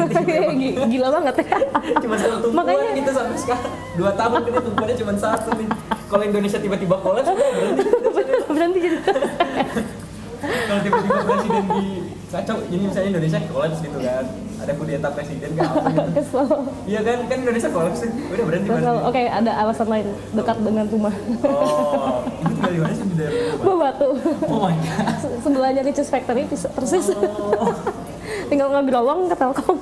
Gi- gila banget. Ya cuma satu tumpuan makanya gitu sampai sekarang. Dua tahun ini tumpuannya cuma satu nih. Kalau Indonesia tiba-tiba kolaps berhenti berhenti jadi kalau tiba-tiba presiden di kacau jadi misalnya Indonesia kolaps gitu kan. Ada kudeta presiden kan apa gitu. Kesel. Iya kan kan Indonesia kolaps sih udah berhenti kesel. oke ada alasan lain. Dekat dengan rumah. Oh tinggal di mana sih? Mana? Gua batu. Oh my god. Se- sebelahnya Riches Factory persis. Oh. Tinggal ngambil uang ke Telkom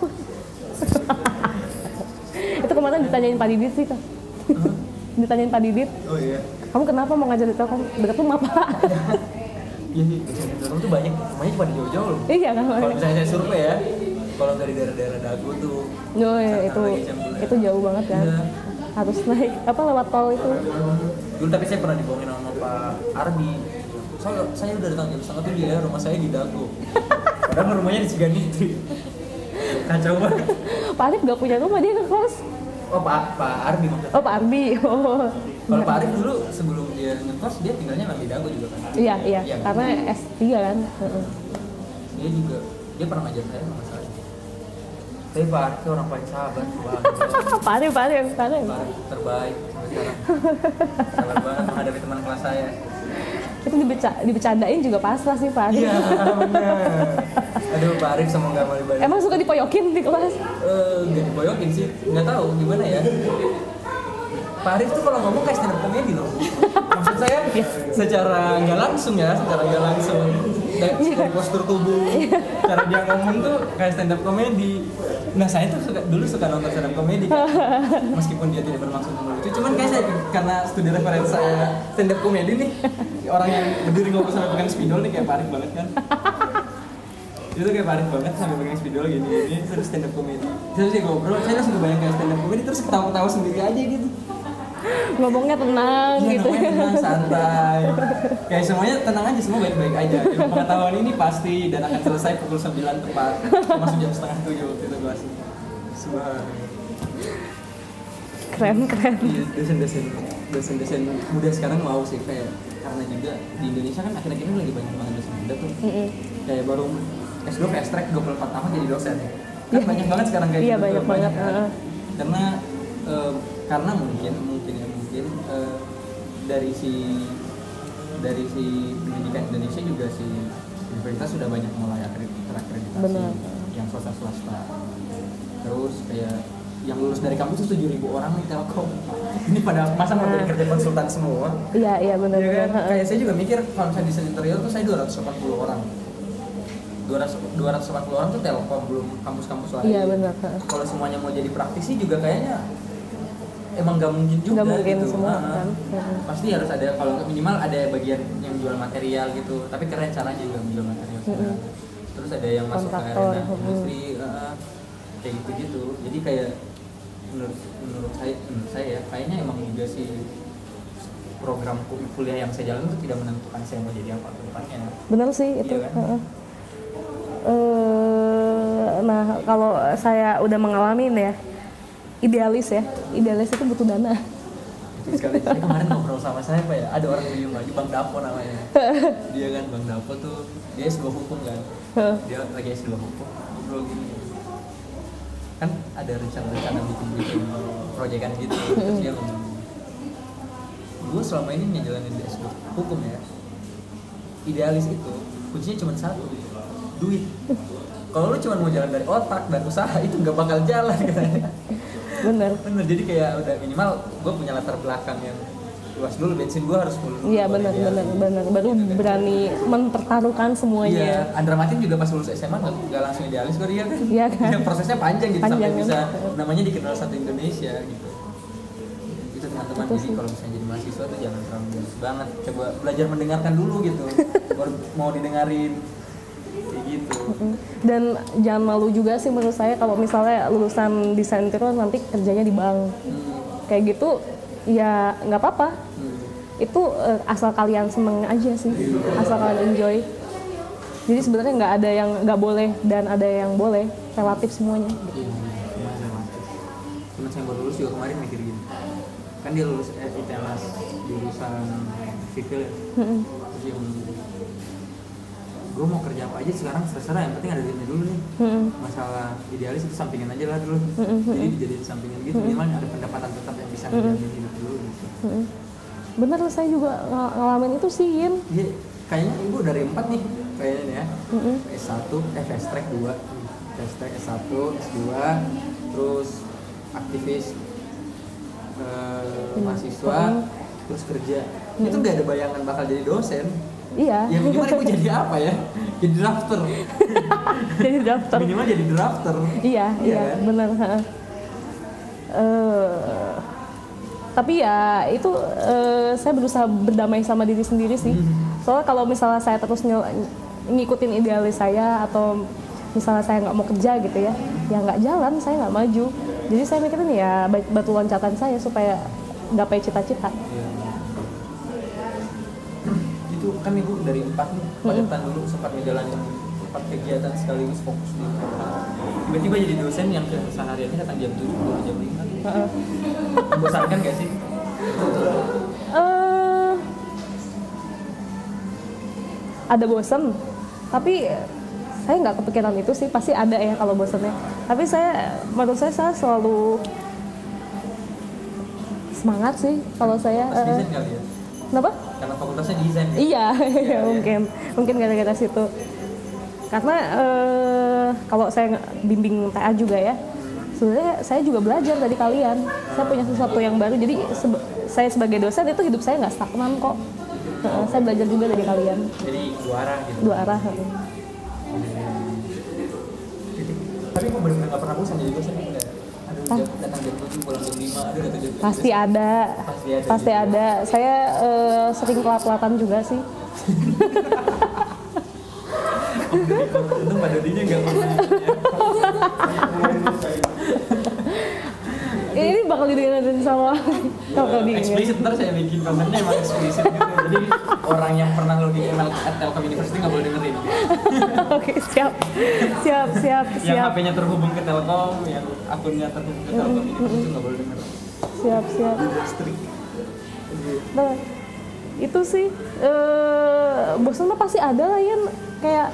itu kemarin ditanyain Pak Didit sih kan ditanyain Pak Didit. Oh iya. Kamu kenapa mau ngajar di Telkom dekat rumah Pak iya sih dosen di Telkom tuh banyak banyak pada jauh-jauh loh. Iya kan? Kalau misalnya saya survei ya kalau dari daerah-daerah dagu tuh Oh, iya, itu itu jauh banget kan? Iya. harus naik apa lewat tol itu? Dulu tapi saya pernah dibohongin sama Pak Ardi. Saya, saya udah datang jam setengah tujuh ya rumah saya di Dago. Padahal rumahnya di Ciganiti. Kacau banget. Pak Arif gak punya rumah dia ke kos oh Pak Pak Ardi maksudnya. Oh Pak Arbi. Oh. Kalau Pak Arif dulu sebelum dia ngekos dia tinggalnya di Dago juga kan? Iya iya. Iya. karena S3 kan. Dia juga dia pernah ngajar saya sama saya tapi Pak Arif orang paling sabar banget Pak Arif Pak Arif Pak Arif. Pak Arif terbaik sampai sekarang. Sabar banget menghadapi teman kelas saya itu dibeca dibecandain juga pasrah sih Pak. Arif iya benar aduh Pak Arif semoga mau dibalik. Emang suka dipoyokin di kelas? Eh, nggak diboyokin sih. Nggak tahu gimana ya? Pak Arif tuh kalau ngomong kayak stand up comedy loh. Maksud saya secara nggak langsung ya secara nggak langsung. Dari, dari postur tubuh cara dia ngomong tuh kayak stand up comedy nah saya tuh suka, dulu suka nonton stand up comedy kan. meskipun dia tidak bermaksud melucu cuman kayak saya karena studi referensi saya stand up comedy nih orang yang berdiri ngobrol sampai pegang spidol nih kayak Pak Arif banget kan. Itu kayak panik banget sampai pegang spidol gini gini terus stand up comedy terus dia ngobrol saya langsung kebayang kayak stand up comedy terus ketawa-ketawa sendiri aja gitu ngomongnya tenang Iya, gitu. tenang santai. Kayak semuanya tenang aja semua baik-baik aja. Ilmu pengetahuan ini pasti dan akan selesai pukul 9 tepat. Masuk jam setengah tujuh waktu itu kelas keren keren. Iya, dosen-dosen dosen-dosen muda sekarang mau sih kayak karena juga di Indonesia kan akhir-akhir ini lagi banyak banget dosen muda tuh. Mm-mm. kayak baru S2 fast track 24 tahun jadi dosen. Kan Iya. banyak banget sekarang kayak Iya, gitu banyak tuh, banget, kan. karena eh, karena mungkin mungkin ya mungkin eh, dari si dari si pendidikan Indonesia juga si universitas sudah banyak mulai akredit- terakreditasi Benar. yang swasta swasta terus kayak yang lulus dari kampus itu tujuh ribu orang nih telkom ini pada masa mau jadi kerja konsultan semua iya iya benar Iya kan? Kayak saya juga mikir kalau misalnya desain interior tuh saya 240 orang. 200 240 orang tuh Telkom belum kampus-kampus lain. iya benar. Kalau semuanya mau jadi praktisi juga kayaknya emang nggak mungkin juga Nggak mungkin gitu. semua, Ah, kan? Pasti harus ada kalau minimal ada bagian yang jual material gitu. Tapi keren caranya juga menjual material. sebenarnya. Terus ada yang masuk ke arena industri ah, kayak gitu-gitu. Jadi kayak menurut menurut saya menurut saya ya, kayaknya emang juga sih program kul- kuliah yang saya jalan itu tidak menentukan saya mau jadi apa ke depannya. benar sih itu Iya kan? heeh. Eh, nah kalau saya udah mengalami ya idealis ya. Idealis itu butuh dana. Sekali saya kemarin ngobrol sama saya apa ya. Ada orang bingung lagi Bang Dapo namanya. Dia kan Bang Dapo tuh dia S2 hukum kan. Dia lagi S2 hukum. Ngobrol gini. Kan ada rencana-rencana bikin bikin proyekan gitu. Terus dia ngomong gue selama ini ngejalanin di S2 hukum ya. Idealis itu kuncinya cuma satu duit. Kalau lu cuma mau jalan dari otak dan usaha itu nggak bakal jalan. katanya bener. Bener jadi kayak udah minimal gue punya latar belakang yang luas dulu bensin gue harus full iya benar benar benar baru berani mempertaruhkan iya semuanya Andra Matin juga pas lulus SMA nggak nggak langsung idealis kok dia kan? Iya kan? Ya, prosesnya panjang gitu Panjang, sampai bisa namanya dikenal satu Indonesia gitu. Itu teman-teman jadi sih. kalau misalnya jadi mahasiswa tuh jangan terlalu banget. Coba belajar mendengarkan dulu gitu baru mau didengarin. Dan jangan malu juga sih menurut saya kalau misalnya lulusan desain interior nanti kerjanya di bank. Kayak gitu ya nggak apa-apa. Itu eh, asal kalian seneng aja sih. Asal kalian enjoy. Jadi sebenarnya nggak ada yang nggak boleh dan ada yang boleh. Relatif semuanya. Temen saya baru lulus juga kemarin mikir gini. Kan dia lulus eh, ITELAS jurusan sipil ya. Gue mau kerja apa aja sekarang terserah yang penting ada duitnya dulu nih. Mm-mm. Masalah idealis itu sampingan aja lah dulu. Mm-mm, Jadi dijadiin sampingan gitu, minimal ada pendapatan tetap yang bisa ngejamin hidup dulu gitu. Mm-mm. bener saya juga ng- ngalamin itu sih Yin Iya, kayaknya ibu dari empat nih kayaknya nih ya. Mm-mm. S1, eh fast track 2, hashtag S1, S2, terus aktivis eh, mahasiswa, terus kerja. Itu nggak ada bayangan bakal jadi dosen. Iya Ya minimal gue jadi apa ya? Jadi drafter. jadi daftar Minimal jadi drafter. iya Iya iya kan? benar. Eh, tapi ya itu eh, saya berusaha berdamai sama diri sendiri sih soalnya kalau misalnya saya terus nyel- ngikutin idealis saya atau misalnya saya nggak mau kerja gitu ya ya nggak jalan saya nggak maju jadi saya mikirin ya bat- batu loncatan saya supaya gapai cita-cita itu kan ibu dari empat nih padetan dulu sempat ngejalanin empat kegiatan sekaligus fokus di tiba-tiba jadi dosen yang sehariannya datang jam tujuh pulang jam lima. Heeh. membosankan gak sih? Eh ada bosen tapi saya nggak kepikiran itu sih pasti ada ya kalau bosennya. Tapi saya menurut saya saya selalu semangat sih kalau saya ya? Kenapa fakultasnya desain ya? Iya iya. mungkin mungkin gara-gara situ. Karena eh, kalau saya bimbing TA juga ya sebenarnya saya juga belajar dari kalian. Saya punya sesuatu yang baru jadi saya sebagai dosen itu hidup saya nggak stagnan kok. Heeh, saya belajar juga dari kalian. Jadi dua arah gitu. Dua arah tapi kok benar-benar nggak pernah bosan jadi dosen jam, datang jam tujuh pulang jam lima aduh datang jam pasti ada. Pasti ada. Pasti juga. ada saya eh, sering telat-telatan juga sih. Untung mbak Dodinya nggak pernah ini bakal didengerin sama sama Dodi eksplisit ntar saya bikin kontennya emang eksplisit gitu. Jadi orang yang pernah login email at Telkom University nggak boleh dengerin. Oke siap. Siap siap yang siap. HP-nya terhubung ke Telkom yang akunnya terhubung ke Telkom University itu nggak boleh denger siap siap. Strict Nah, itu sih eh bosan mah pasti ada lah ya kayak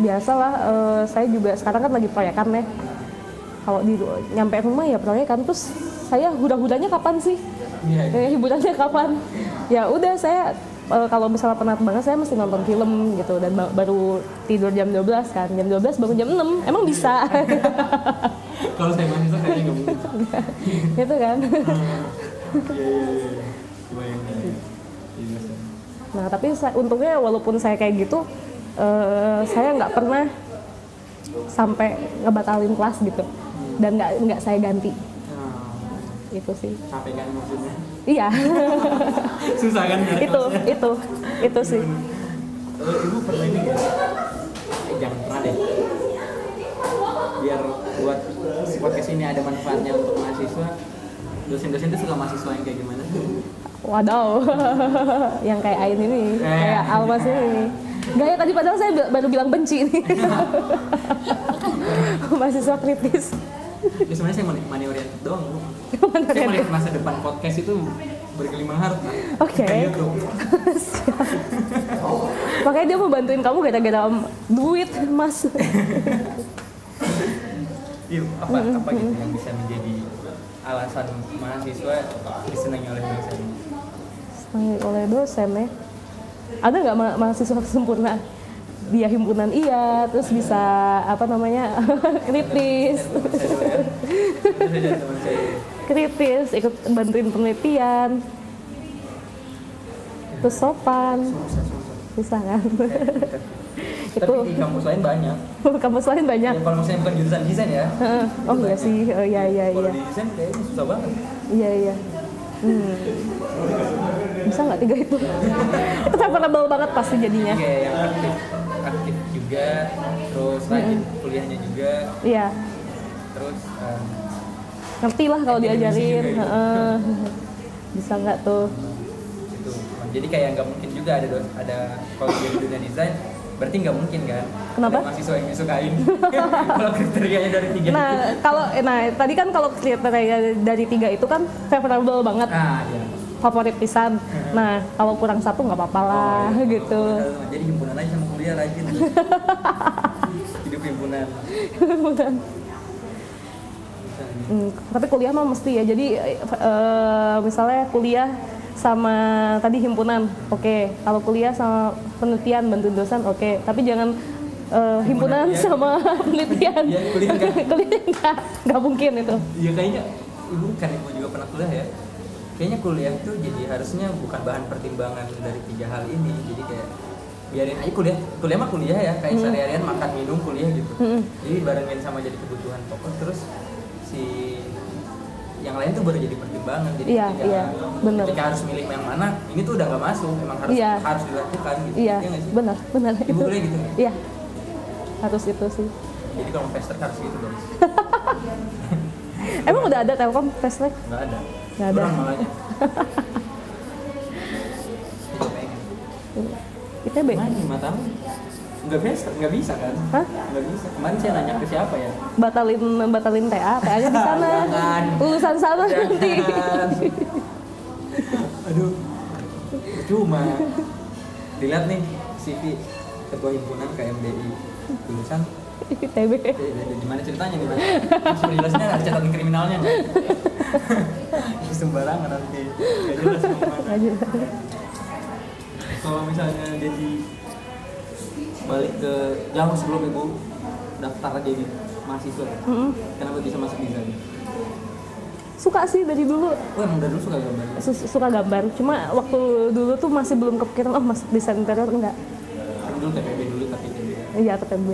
biasa lah eh, saya juga sekarang kan lagi proyekan ya kalau di nyampe rumah ya proyekan terus saya huda-hudanya kapan sih? Iya, iya. Eh, hiburannya kapan? Ya udah saya eh, kalau misalnya penat banget saya mesti nonton film gitu. Dan ba- baru tidur jam 12 kan. Jam 12 bangun jam 6 emang bisa? Kalau saya kayaknya nggak mungkin gitu kan? Iya iya. Iya iya. Nah, tapi sa- untungnya walaupun saya kayak gitu, eh, saya nggak pernah sampai ngebatalin kelas gitu, dan nggak nggak saya ganti. Nah, Itu sih. capek kan maksudnya Iya, susah kan itu kelasnya? itu itu sih. Ibu pernah ini nggak? Eh, jangan pernah deh. Biar buat podcast ini ada manfaatnya untuk mahasiswa. Dosen-dosen itu suka mahasiswa yang kayak gimana? Wadaw, yang kayak Ain ini, Eh. kayak Almas ini. Gaya tadi padahal saya baru bilang benci nih. Mahasiswa kritis. Ya sebenarnya saya money, oriented doang. Bu. Saya melihat masa depan podcast itu bergelimang harta. Oke. Siap. Makanya dia mau bantuin kamu gara-gara duit, Mas. Iya, apa apa gitu yang bisa menjadi alasan mahasiswa disenangi oleh dosen? Disenangi oleh dosen ya. Ada nggak ma- mahasiswa sempurna? Dia himpunan iya, terus bisa apa namanya kritis, kritis, ikut bantuin penelitian, terus sopan, bisa kan? itu Tapi di kampus lain banyak. kampus lain banyak. Ya, kalau misalnya bukan jurusan desain ya. Oh iya sih, oh, iya iya iya, desain kayaknya susah banget. iya iya. Hmm. Bisa nggak tiga itu? itu favorable banget pasti jadinya. Kayak yang aktif, aktif juga, terus rajin kuliahnya juga, Iya. terus um, ngerti lah kalau diajarin juga. Heeh. bisa nggak tuh itu. Jadi kayak nggak mungkin juga ada ada kalau di dunia desain berarti nggak mungkin kan? Kenapa? Ada mahasiswa yang disukain. kalau kriterianya dari tiga nah itu. kalau nah tadi kan kalau kriteria dari tiga itu kan favorable banget Ah, iya. Favorit pisan nah kalau kurang satu nggak apa-apa lah Oh, iya. gitu Jadi himpunan aja sama kuliah rajin. Hidup himpunan. Hmm, tapi kuliah mah mesti ya jadi eh, misalnya kuliah sama tadi himpunan oke kalau kuliah sama penelitian bantuin dosen oke tapi jangan eh, himpunan Himpunan, iya. sama penelitian. Iya, kuliah nggak? kuliah nggak, nggak mungkin itu. Iya kayaknya ibu kan ibu juga pernah kuliah ya. Kayaknya kuliah itu jadi harusnya bukan bahan pertimbangan dari tiga hal ini. Jadi kayak biarin aja kuliah. Kuliah mah kuliah ya, kayak sehari-harian makan minum kuliah gitu. Mm-mm. Jadi barengin sama jadi kebutuhan pokok terus si yang lain tuh baru jadi pertimbangan. Jadi Iya, ketika, iya, bener. ketika harus milih yang mana, ini tuh udah nggak masuk. Emang harus Iya. harus dilakukan gitu. Iya, nggak sih? benar, benar. Ibu kuliah gitu nggak? Iya, harus itu sih. Jadi kalau pester harus gitu dong. Emang udah ada Telkom fast? Nggak ada. Nggak ada. Itu pengen. ITB? Mana matamu? Nggak bisa, nggak bisa kan? Hah? Nggak bisa. Kemarin saya nanya ke siapa ya? Batalin batalin TA, TA-nya di sana. Lulusan sana nanti. Aduh, cuma dilihat nih CV ketua himpunan KMDI lulusan ITB. gimana ceritanya nih? Masih jelasnya ada catatan kriminalnya sembarangan nanti nggak jelas kalau misalnya jadi balik ke jauh sebelum ibu daftar jadi mahasiswa Mm-mm. kenapa bisa masuk di sana? Suka sih dari dulu Oh emang dari dulu suka gambar? su- suka gambar. Cuma waktu dulu tuh masih belum kepikiran oh masuk desain interior enggak. Kan dulu TPB dulu tapi Iya TPB.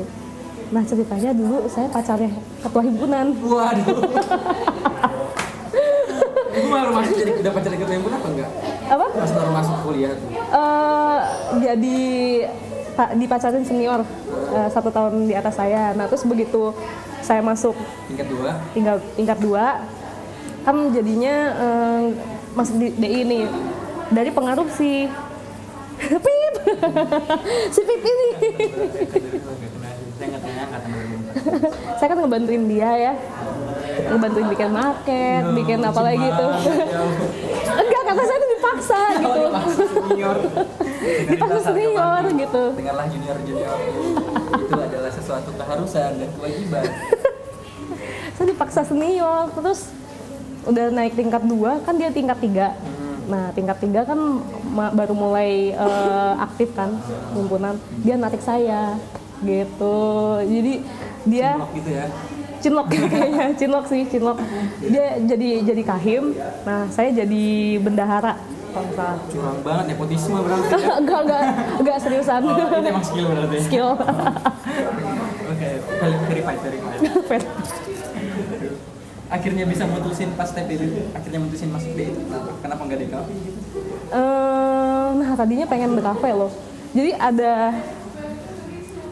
Nah ceritanya dulu saya pacarnya ketua himpunan. Waduh. Ibu baru masuk jadi udah pacar ketua himpunan apa enggak? Apa? Pas baru masuk kuliah tuh. eh jadi pa- dipacarin senior eh, satu tahun di atas saya. Nah terus begitu saya masuk Tingkat dua. tinggal tingkat dua kan jadinya eh, masuk di DI ini dari pengaruh si Pip si Pip ini Saya nggak tanya angkatan 2004. saya kan ngebantuin dia ya. Ngebantuin bikin market bikin apa lagi gitu enggak kata saya tuh dipaksa gitu. Senior. dipaksa senior. gitu. Dengarlah junior junior. Itu adalah sesuatu keharusan dan kewajiban. saya dipaksa senior terus udah naik tingkat dua kan dia tingkat tiga. Nah tingkat tiga kan baru mulai eh, aktif kan himpunan. Dia narik saya gitu jadi dia Blok gitu ya. cinlok kayaknya cinlok sih cinlok dia jadi jadi kahim nah saya jadi bendahara Curang banget nepotisme berarti. ya. enggak enggak enggak seriusan Oh, itu emang skill berarti. skill Oke, verified, verified. Akhirnya bisa mutusin pas TP itu, akhirnya mutusin masuk itu kenapa? Kenapa nggak DKV gitu? Eh, nah tadinya pengen di kafe loh. Jadi ada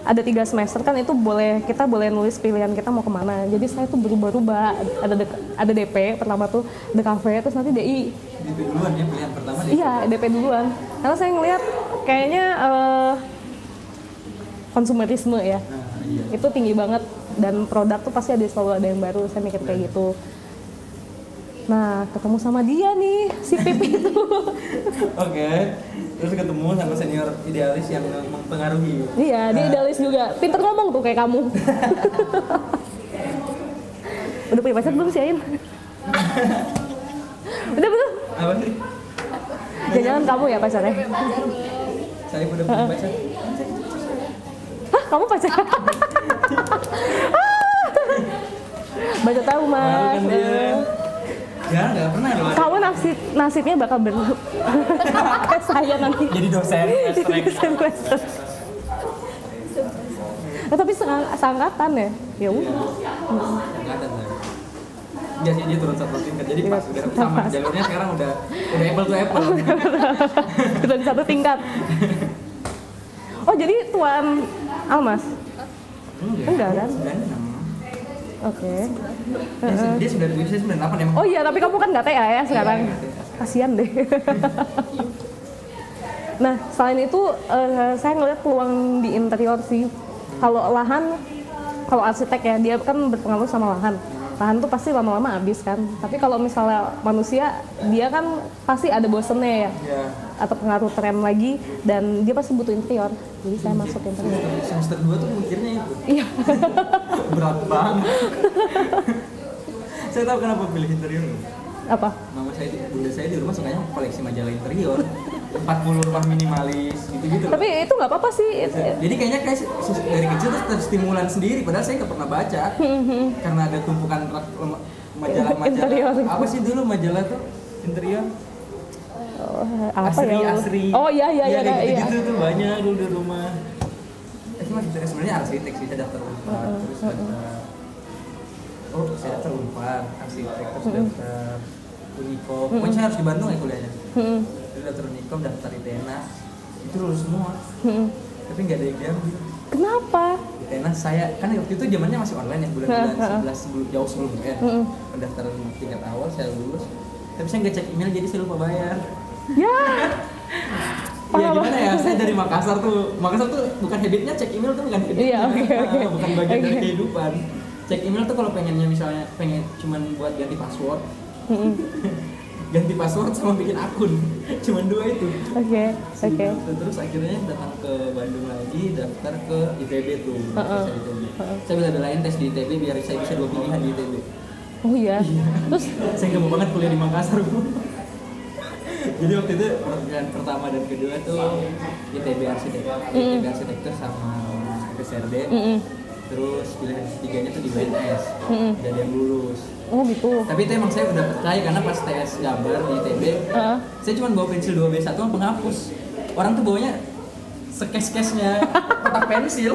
ada tiga semester kan itu boleh kita boleh nulis pilihan kita mau ke mana. Jadi saya tuh berubah-ubah. Ada D- ada DP pertama tuh DKV terus nanti DI. DP duluan ya pilihan pertama DP. Iya DP duluan. Karena saya ngelihat kayaknya eh, konsumerisme ya Nah, iya. itu tinggi banget dan produk tuh pasti ada selalu ada yang baru. Saya mikir kayak gitu. Nah ketemu sama dia nih si Pipi itu. Oke. Terus ketemu sama senior idealis yang mempengaruhi. Iya, dia idealis juga. Pinter ngomong tuh kayak kamu. Udah punya pacar belum sih Ain? Udah belum? Apa sih? Jangan-jangan kamu ya pacarnya? Saya udah punya pacar. Hah, kamu pacar? Baca tahu mas. Malu kan dia. Ya, nggak pernah loh. Kamu nasib nasibnya bakal ber saya nanti. Jadi dosen, Jadi dosen. Eh, tapi seangkatan ya? Ya udah. Lah. Iya sih dia turun satu tingkat, jadi pas udah sama jalurnya sekarang udah udah apple to apple. Kita di satu tingkat. Oh jadi tuan Almas? Enggak kan? Oke. Dia se- Dia sembilan tujuh, saya sembilan delapan emang. Oh iya, tapi kamu kan nggak TA ya sekarang. Iya, nggak TA. Kasian deh. nah, selain itu eh, saya ngeliat peluang di interior sih. Kalau lahan, kalau arsitek ya dia kan berpengaruh sama lahan. Lahan tuh pasti lama-lama habis kan. Tapi kalau misalnya manusia, dia kan pasti ada bosennya ya. Iya. Atau pengaruh tren lagi dan dia pasti butuh interior. Jadi saya masuk interior. Semester dua tuh mikirnya itu. Iya. Berat banget. saya tahu kenapa pilih interior. Apa? Mama saya, di- bunda saya di rumah sukanya koleksi majalah interior. 40 rumah minimalis gitu-gitu loh. Tapi itu nggak apa-apa sih. Jadi kayaknya kayak dari kecil tuh terstimulan sendiri padahal saya nggak pernah baca. Karena ada tumpukan majalah-majalah. Interior. Apa sih dulu majalah tuh interior? Oh, apa asri, ya? asri. Oh iya iya iya kayak iya. gitu, tuh banyak dulu di rumah. Eh, sebenarnya arsitek sih, Unpar, terus daftar Oh, saya daftar Unpar, arsitek, terus daftar Unikom. Pokoknya saya harus di Bandung ya kuliahnya. Hmm, Terus daftar Unikom, daftar ITENA. Itu lulus semua. hmm. Tapi nggak ada yang diambil. Kenapa? ITENA saya kan waktu itu zamannya masih online ya bulan-bulan. 11 sebelum jauh sebelum UN. Mm-mm. Pendaftaran tingkat awal saya lulus. Tapi saya nggak cek email jadi saya lupa bayar. Ya. Ya gimana ya, saya dari Makassar tuh Makassar tuh bukan habitnya cek email tuh bukan habitnya Iya, oke. Ah, Bukan bagian dari Oke. kehidupan Cek email tuh kalau pengennya misalnya pengen cuman buat ganti password Hmm, Ganti password sama bikin akun Cuman dua itu Oke oke. Terus akhirnya datang ke Bandung lagi daftar ke ITB tuh Heeh. Saya ITB. Saya bela-belain tes di ITB biar saya bisa dua pilihan di ITB Oh iya. Terus saya nggak mau banget kuliah di Makassar Bu. jadi waktu itu pilihan pertama dan kedua tuh ITB arsitektur ITB arsitektur sama SRD mm-mm. Terus pilihan ketiganya tuh di BNS Mm-mm. dan yang lulus. Oh gitu. tapi itu emang saya udah percaya karena pas tes gambar di ITB Heeh. saya cuma bawa pensil 2B1 sama penghapus. Orang tuh bawanya sekes-kesnya. Kotak pensil.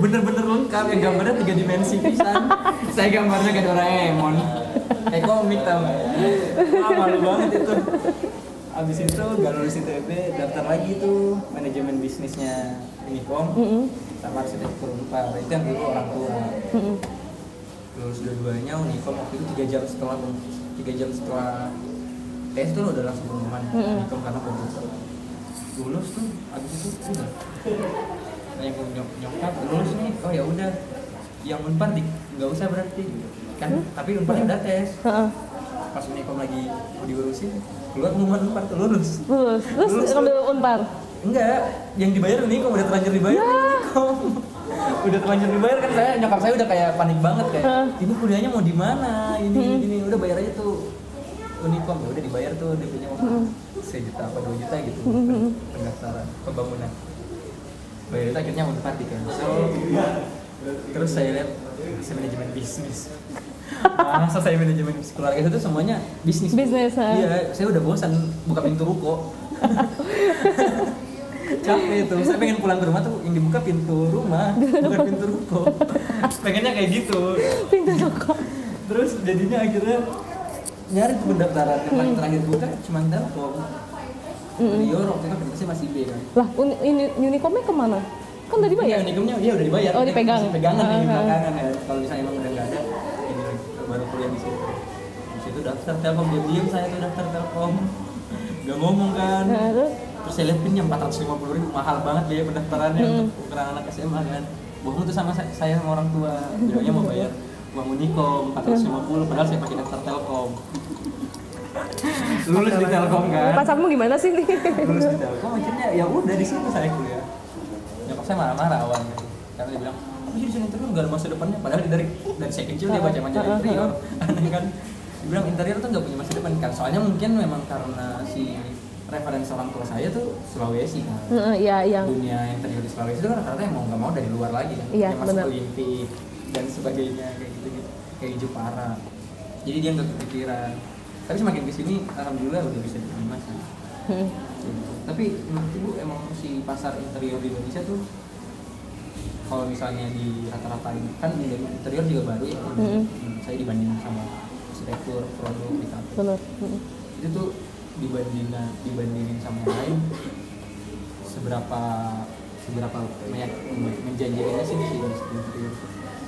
Bener-bener lengkap. Yang gambarnya tiga dimensi pisan. Saya gambarnya kayak Doraemon. Kayak komik tau. Ah malu banget itu. Abis itu gak lulus ITB daftar lagi tuh manajemen bisnisnya Unicom. Mm-mm. Sama arsitektur Unpar itu yang dulu orang tua. Mm-mm. lulus dua-duanya Unicom waktu itu tiga jam setelah tiga jam setelah tes tuh udah langsung pengumuman Mm-mm. Unicom karena komputer lulus tuh abis itu udah. Tanya ke nyok nyokap lulus nih? Oh ya udah. Yang unpar di nggak usah berarti kan tapi unpar udah tes. Pas Unicom lagi mau diurusin keluar pengumuman unpar tuh lulus. Lulus. Terus Lulus. ngambil unpar. Enggak yang dibayar Unicom udah terlanjur dibayar Unicom udah terlanjur dibayar kan saya nyokap saya udah kayak panik banget kayak ibu kuliahnya mau di mana? Ini ini ini udah bayar aja tuh. Unicom ya udah dibayar tuh DP-nya waktu sejuta apa dua juta gitu pendaftaran pembangunan. Bayar itu akhirnya unpad di cancel terus saya lihat saya manajemen bisnis. Masa saya manajemen keluarga itu tuh semuanya bisnis. Bisnis, iya saya udah bosan buka pintu ruko capek itu saya pengen pulang ke rumah tuh yang dibuka pintu rumah bukan pintu ruko pengennya kayak gitu Pintu toko. terus jadinya akhirnya nyari tuh pendaftaran yang paling terakhir buka cuma telkom Rio waktu itu akreditasi masih B kan Lah, un, ini Unicomnya ke mana? Kan tadi bayar. Unicomnya iya udah dibayar. Oh, dipegang. Masih pegangan nih Ah, ah. belakangan ya. Kalau misalnya emang udah nggak ada, ini baru kuliah di situ. Di situ daftar Telkom dia diem saya tuh daftar Telkom. Gak ngomong kan. Nah, terus Terus saya lihat pinnya 450 ribu mahal banget biaya pendaftarannya Hmm. untuk ukuran anak SMA kan. Bohong tuh sama saya, saya sama orang tua. Bilangnya mau bayar uang Unicom 450 padahal saya pakai daftar Telkom. Lulus di Telkom kan pasarmu gimana sih nih? lulus di Telkom akhirnya ya udah di situ saya kuliah nyokap saya marah-marah awalnya karena dia bilang apa sih desain interior nggak ada masa depannya padahal dari dari saya kecil dia baca majalah interior aneh kan dia bilang interior tuh nggak punya masa depan kan soalnya mungkin memang karena si referensi orang tua saya tuh Sulawesi kan Heeh, Iya, yang dunia interior di Sulawesi itu kan rata-rata yang mau nggak mau dari luar lagi kan Iya, yang masuk benar. Olimpik dan sebagainya kayak gitu gitu kayak Jepara jadi dia nggak kepikiran tapi semakin ke sini alhamdulillah udah bisa diterima sih Hmm. Gitu. tapi menurut ibu emang si pasar interior di Indonesia tuh kalau misalnya di rata-rata ini kan di interior juga baru ya. Hmm, saya dibanding sama arsitektur produk di kafe benar. Hmm. itu tuh dibandingin dibandingin sama yang lain seberapa seberapa banyak menjanjikannya sih si industri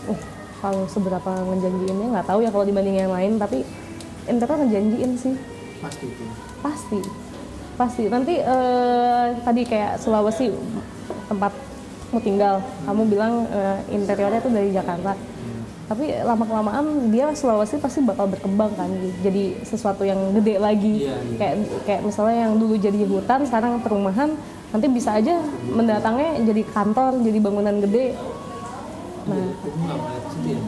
Oh, kalau seberapa ngejanjiinnya nggak tahu ya kalau dibanding yang lain, tapi interior ngejanjiin sih. Pasti itu pasti. Pasti. Nanti eh, tadi kayak Sulawesi tempatmu tinggal kamu bilang eh, interiornya tuh dari Jakarta tapi lama kelamaan dia Sulawesi pasti bakal berkembang kan jadi sesuatu yang gede lagi. Iya, iya. kayak kayak misalnya yang dulu jadi hutan sekarang perumahan nanti bisa aja mendatangnya jadi kantor jadi bangunan gede. Nah. Aku nggak melihat situ ya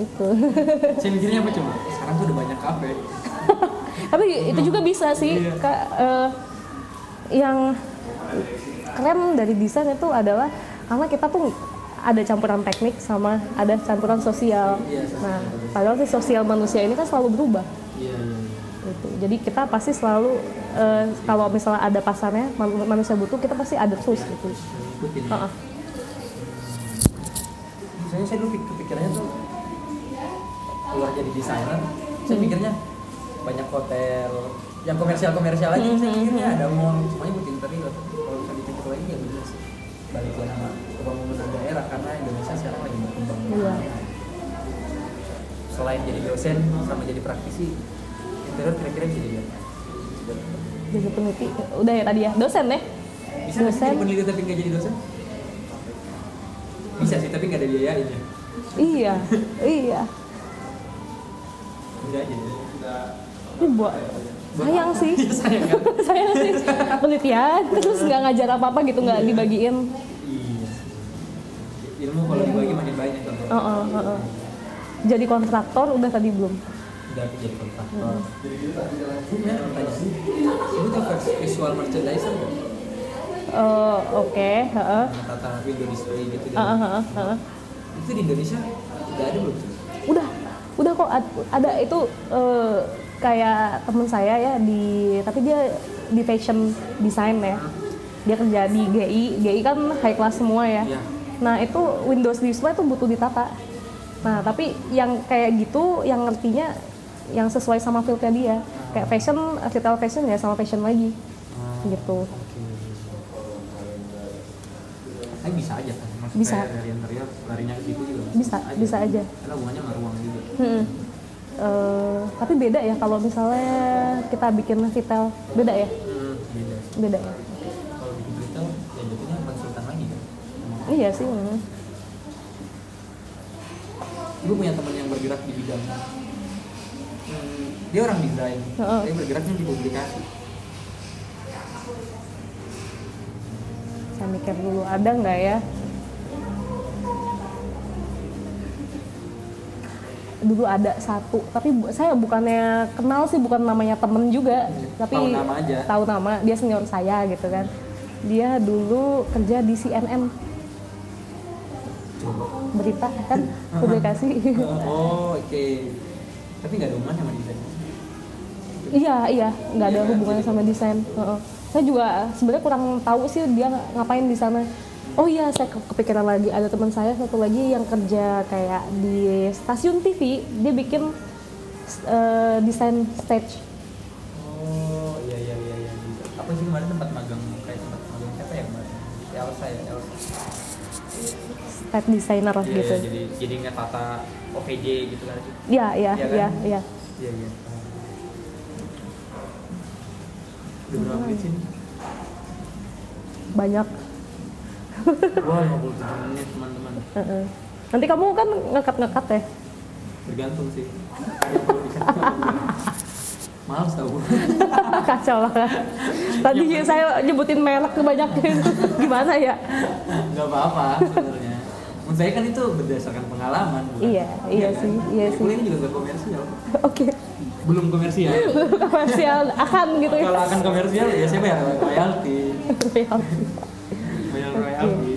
itu. Saya mikirnya apa coba? Sekarang tuh udah banyak kafe. Tapi itu juga bisa sih Iya. Kak, eh, yang keren dari desain itu adalah karena kita tuh ada campuran teknik sama ada campuran sosial. Iya. Nah, padahal si sosial manusia ini kan selalu berubah. Iya. Gitu. Jadi kita pasti selalu eh, kalau misalnya ada pasarnya man- manusia butuh kita pasti ada terus gitu. Ya. Heeh. Misalnya saya dulu pik- kepikirannya tuh keluar jadi desainer, saya Hmm. mikirnya banyak hotel yang komersial komersial aja. Hmm, Saya mikirnya ada mall semuanya buat interior. Kalau bisa dipikir lagi ya bener sih. Balik ke nama pembangunan daerah karena Indonesia sekarang lagi berkembang. Iya. Selain jadi dosen sama jadi praktisi, interior kira-kira bisa jadi apa? Jadi peneliti. Udah ya tadi ya, dosen ya? Bisa Dosen. jadi peneliti tapi nggak jadi dosen? Bisa sih, tapi nggak ada biayain ya. Iya, iya. Bisa aja. Ini buat sayang sih. Sayang kan? sayang sih. Penelitian terus nggak ngajar apa-apa gitu nggak dibagiin. Ilmu kalau dibagi makin banyak kan. Heeh, heeh. Jadi kontraktor udah tadi belum? Udah jadi kontraktor. Punya tanya. Ibu tuh visual merchandiser nggak? Eh, Oke, heeh. Tata window display gitu. Heeh, heeh, heeh. Itu di Indonesia udah ada belum? Udah, udah kok ad- ada itu eh, kayak temen saya ya di tapi dia di fashion design ya. Dia kerja di GI, GI kan high class semua ya. Iya. Nah itu Windows display tuh butuh ditata. Nah tapi yang kayak gitu, yang ngertinya yang sesuai sama fieldnya dia. Kayak fashion, retail fashion ya sama fashion lagi. Gitu. Tapi bisa aja kan. Maksudnya Bisa. dari interior larinya ke situ juga. Bisa, bisa aja. Karena hubungannya sama ruang juga. Hmm. Eh, tapi beda ya kalau misalnya kita bikin retail, beda ya? Hmm, beda. Beda ya? Kalau bikin retail ya jatuhnya konsultan lagi kan. Emang. Iya sih. hmm. Ibu punya teman yang bergerak di bidang hmm, dia orang desain, tapi bergeraknya di publikasi. Saya mikir dulu ada nggak ya? Dulu ada satu, tapi saya bukannya kenal sih, bukan namanya temen juga, tapi Tahu nama aja. tahu nama. Dia senior saya gitu kan. Dia dulu kerja di CNN. Berita kan publikasi. Oh, oke. Tapi nggak ada hubungannya sama desain. Iya, iya, nggak ada Iya kan? hubungannya sama desain. Heeh. Saya juga sebenarnya kurang tahu sih dia ngapain di sana. Oh iya, saya ke- kepikiran lagi ada teman saya satu lagi yang kerja kayak di stasiun TV, dia bikin eh, desain stage. Oh, iya iya iya iya. Apa sih kemarin tempat magang kayak tempat magang siapa ya kemarin? Elsa ya, Elsa. Stage designer Iya, gitu. iya, jadi jadi ngetata OVJ gitu kan. Iya, iya, Iya kan? iya, iya. Iya iya. Udah berapa menit sih? Banyak. Wah, 57 menit teman-teman. Nanti kamu kan ngekat-ngekat ya? Bergantung sih. Males tau. Kacau lah. Tadi saya nyebutin merek kebanyakan. Gimana ya? Gak apa-apa sebenarnya. Saya kan itu berdasarkan pengalaman. bukan? Iya, iya kan? sih, iya sih. Kuliah ini juga gak komersial. Oke. Belum komersial. Komersial akan gitu ya. Kalau akan komersial ya saya bayar royalti. Bayar Oke. royalti.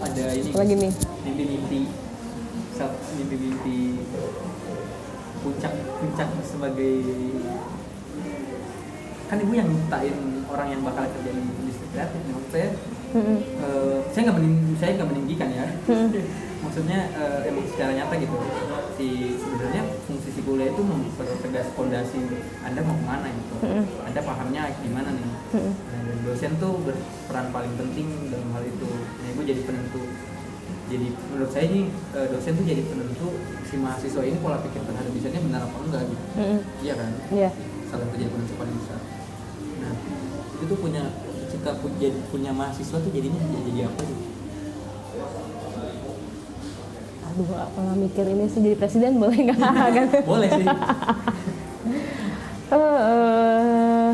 Ada ini Lagi nih. mimpi-mimpi mimpi-mimpi puncak puncak sebagai kan ibu yang mintain orang yang bakal kerja di industri kreatif maksud saya Eh, saya nggak mening saya nggak meninggikan ya Hmm. maksudnya eh, emang secara nyata gitu si sebenarnya fungsi si kuliah itu mempertegas fondasi anda mau ke mana gitu Mm-mm. anda pahamnya gimana nih. Nah, dan dosen tuh berperan paling penting dalam hal itu. Nah, ibu jadi penentu. Jadi menurut saya ini eh, dosen tuh jadi penentu si mahasiswa ini pola pikir terhadap desainnya benar apa enggak gitu. Iya kan? Iya. Salah satu jadi penentu paling besar. Nah, itu tuh punya cita pu- jadi punya mahasiswa tuh jadinya jadi, jadi apa sih? Aduh, kalau mikir ini sih jadi presiden boleh nggak? Boleh sih. Eh,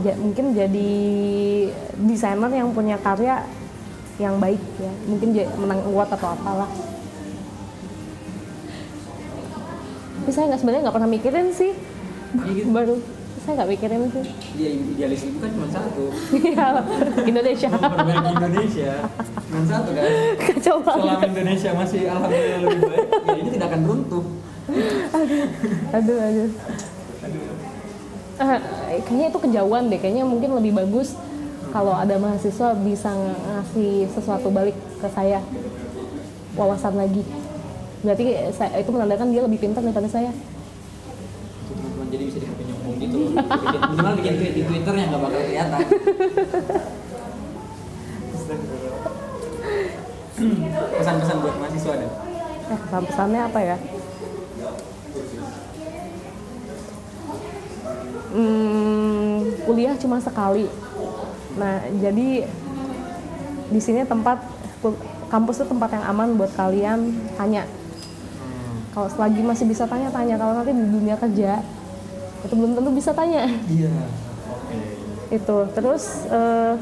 ja- mungkin jadi desainer yang punya karya yang baik ya. Mungkin ja- menang award atau apalah. tapi saya nggak sebenarnya nggak pernah mikirin sih Iya gitu. baru saya nggak mikirin sih Iya idealis ibu kan cuma satu. Iya, Indonesia. Memperbaiki Indonesia. Cuma satu kan. kacau banget. Selama Indonesia masih alhamdulillah lebih baik, ya ini tidak akan runtuh. aduh aduh Ah, kayaknya itu kejauhan deh. Kayaknya mungkin lebih bagus kalau ada mahasiswa bisa ng- ngasih sesuatu balik ke saya. Wawasan lagi. Berarti saya, itu menandakan dia lebih pintar daripada saya nyombong gitu Minimal bikin tweet di Twitter yang nggak bakal kelihatan. Pesan-pesan buat mahasiswa deh. eh pesan-pesannya apa ya Hmm, kuliah cuma sekali. Nah, jadi di sini tempat kampus itu tempat yang aman buat kalian tanya. Kalau selagi masih bisa tanya tanya. Kalau nanti di dunia kerja itu belum tentu bisa tanya. Iya. itu. Terus eh,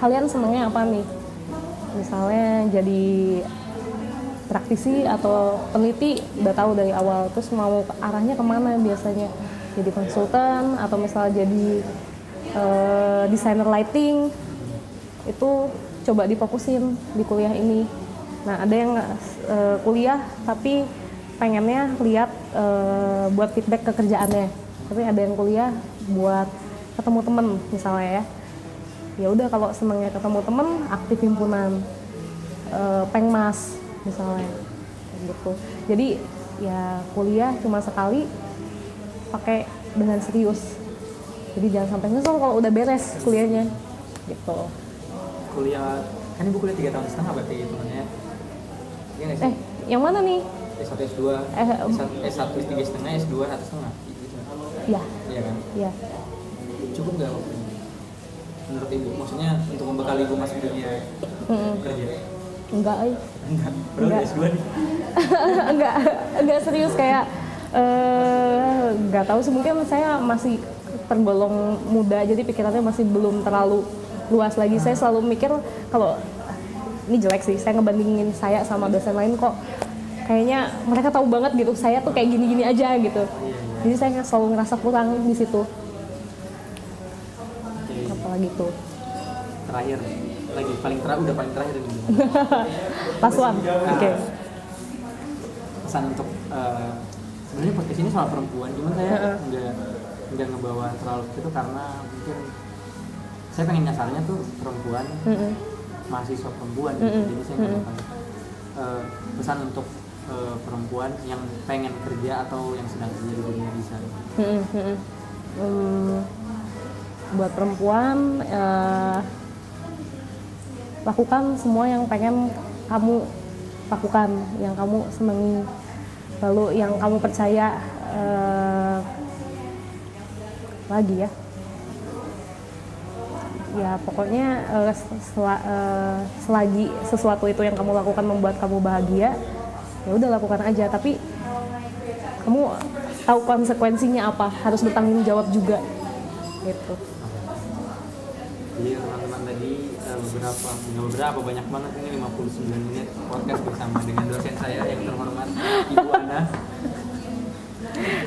kalian senangnya apa nih? Misalnya jadi praktisi atau peneliti udah tahu dari awal terus mau ke- arahnya ke mana biasanya jadi konsultan atau misalnya jadi eh, desainer lighting itu coba difokusin di kuliah ini nah ada yang eh, kuliah tapi pengennya lihat eh, buat feedback ke kerjaannya. Tapi ada yang kuliah buat ketemu temen misalnya ya. Ya udah kalau senangnya ketemu temen aktif himpunan. Eh, pengmas misalnya. Gitu. Jadi ya kuliah cuma sekali pakai dengan serius. Jadi jangan sampai nyesel kalau udah beres kuliahnya. Gitu. Kuliah kan ibu kuliah tiga tahun setengah berarti hitungannya. Sih? eh yang mana nih S1, S2, Eh, em. S1, S1 tiga setengah, S2 satu setengah. Gitu. ya Iya kan? ya Cukup nggak? Menurut ibu, maksudnya untuk membekali ibu masuk dunia Mm-mm. kerja? enggak eh. Enggak. Enggak. udah S2 nih. enggak enggak serius kayak eh, nggak tahu sih mungkin saya masih tergolong muda jadi pikirannya masih belum terlalu luas lagi saya selalu mikir kalau ini jelek sih saya ngebandingin saya sama dosen lain kok kayaknya mereka tahu banget gitu saya tuh kayak gini-gini aja gitu jadi saya selalu ngerasa kurang di situ Oke. apalagi tuh Terakhir, lagi paling terakhir udah paling terakhir ini. one oke Pesan untuk eh, sebenarnya podcast ini soal perempuan, cuman saya nggak nggak ngebawa terlalu ke situ karena mungkin saya pengen nyasarnya tuh perempuan Mm-mm. mahasiswa perempuan gitu. Mm-mm. jadi saya nggak bakal eh, pesan untuk eh, perempuan yang pengen kerja atau yang sedang kerja di dunia desain? Mm-mm, mm-mm. Hmm, buat perempuan eh, lakukan semua yang pengen kamu lakukan yang kamu senangi. Lalu yang kamu percaya eh, lagi ya. Ya pokoknya eh, sel- eh, selagi sesuatu itu yang kamu lakukan membuat kamu bahagia ya udah lakukan aja. Tapi kamu tahu konsekuensinya apa? Harus bertanggung jawab juga. Gitu. Jadi teman-teman tadi eh, beberapa nggak beberapa banyak banget ini 59 menit podcast bersama dengan dosen saya yang terhormat Ibu Ana.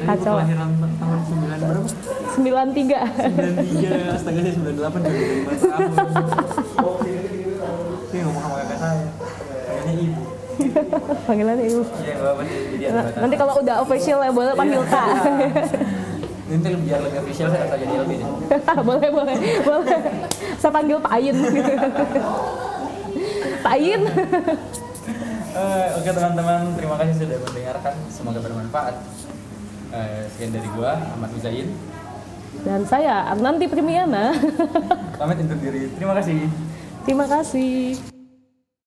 Kacau. kelahiran tahun 9 berapa? 93 93, astaga saya 98 udah 5 tahun. Ini ngomong sama kakak saya. Kayaknya ibu panggilannya ibu Iya Nah, nanti kalau udah official ya boleh panggil kak. Nanti biar lebih official saya atau jadi lebih deh boleh boleh boleh. Saya panggil Pak Ayin Pak Ayin Eh, Oke teman-teman, terima kasih sudah mendengarkan. Semoga bermanfaat. Eh, Sekian dari gua, Ahmad Muzain. Dan saya Arnanti Primiana. Pamit undur diri, terima kasih. Terima kasih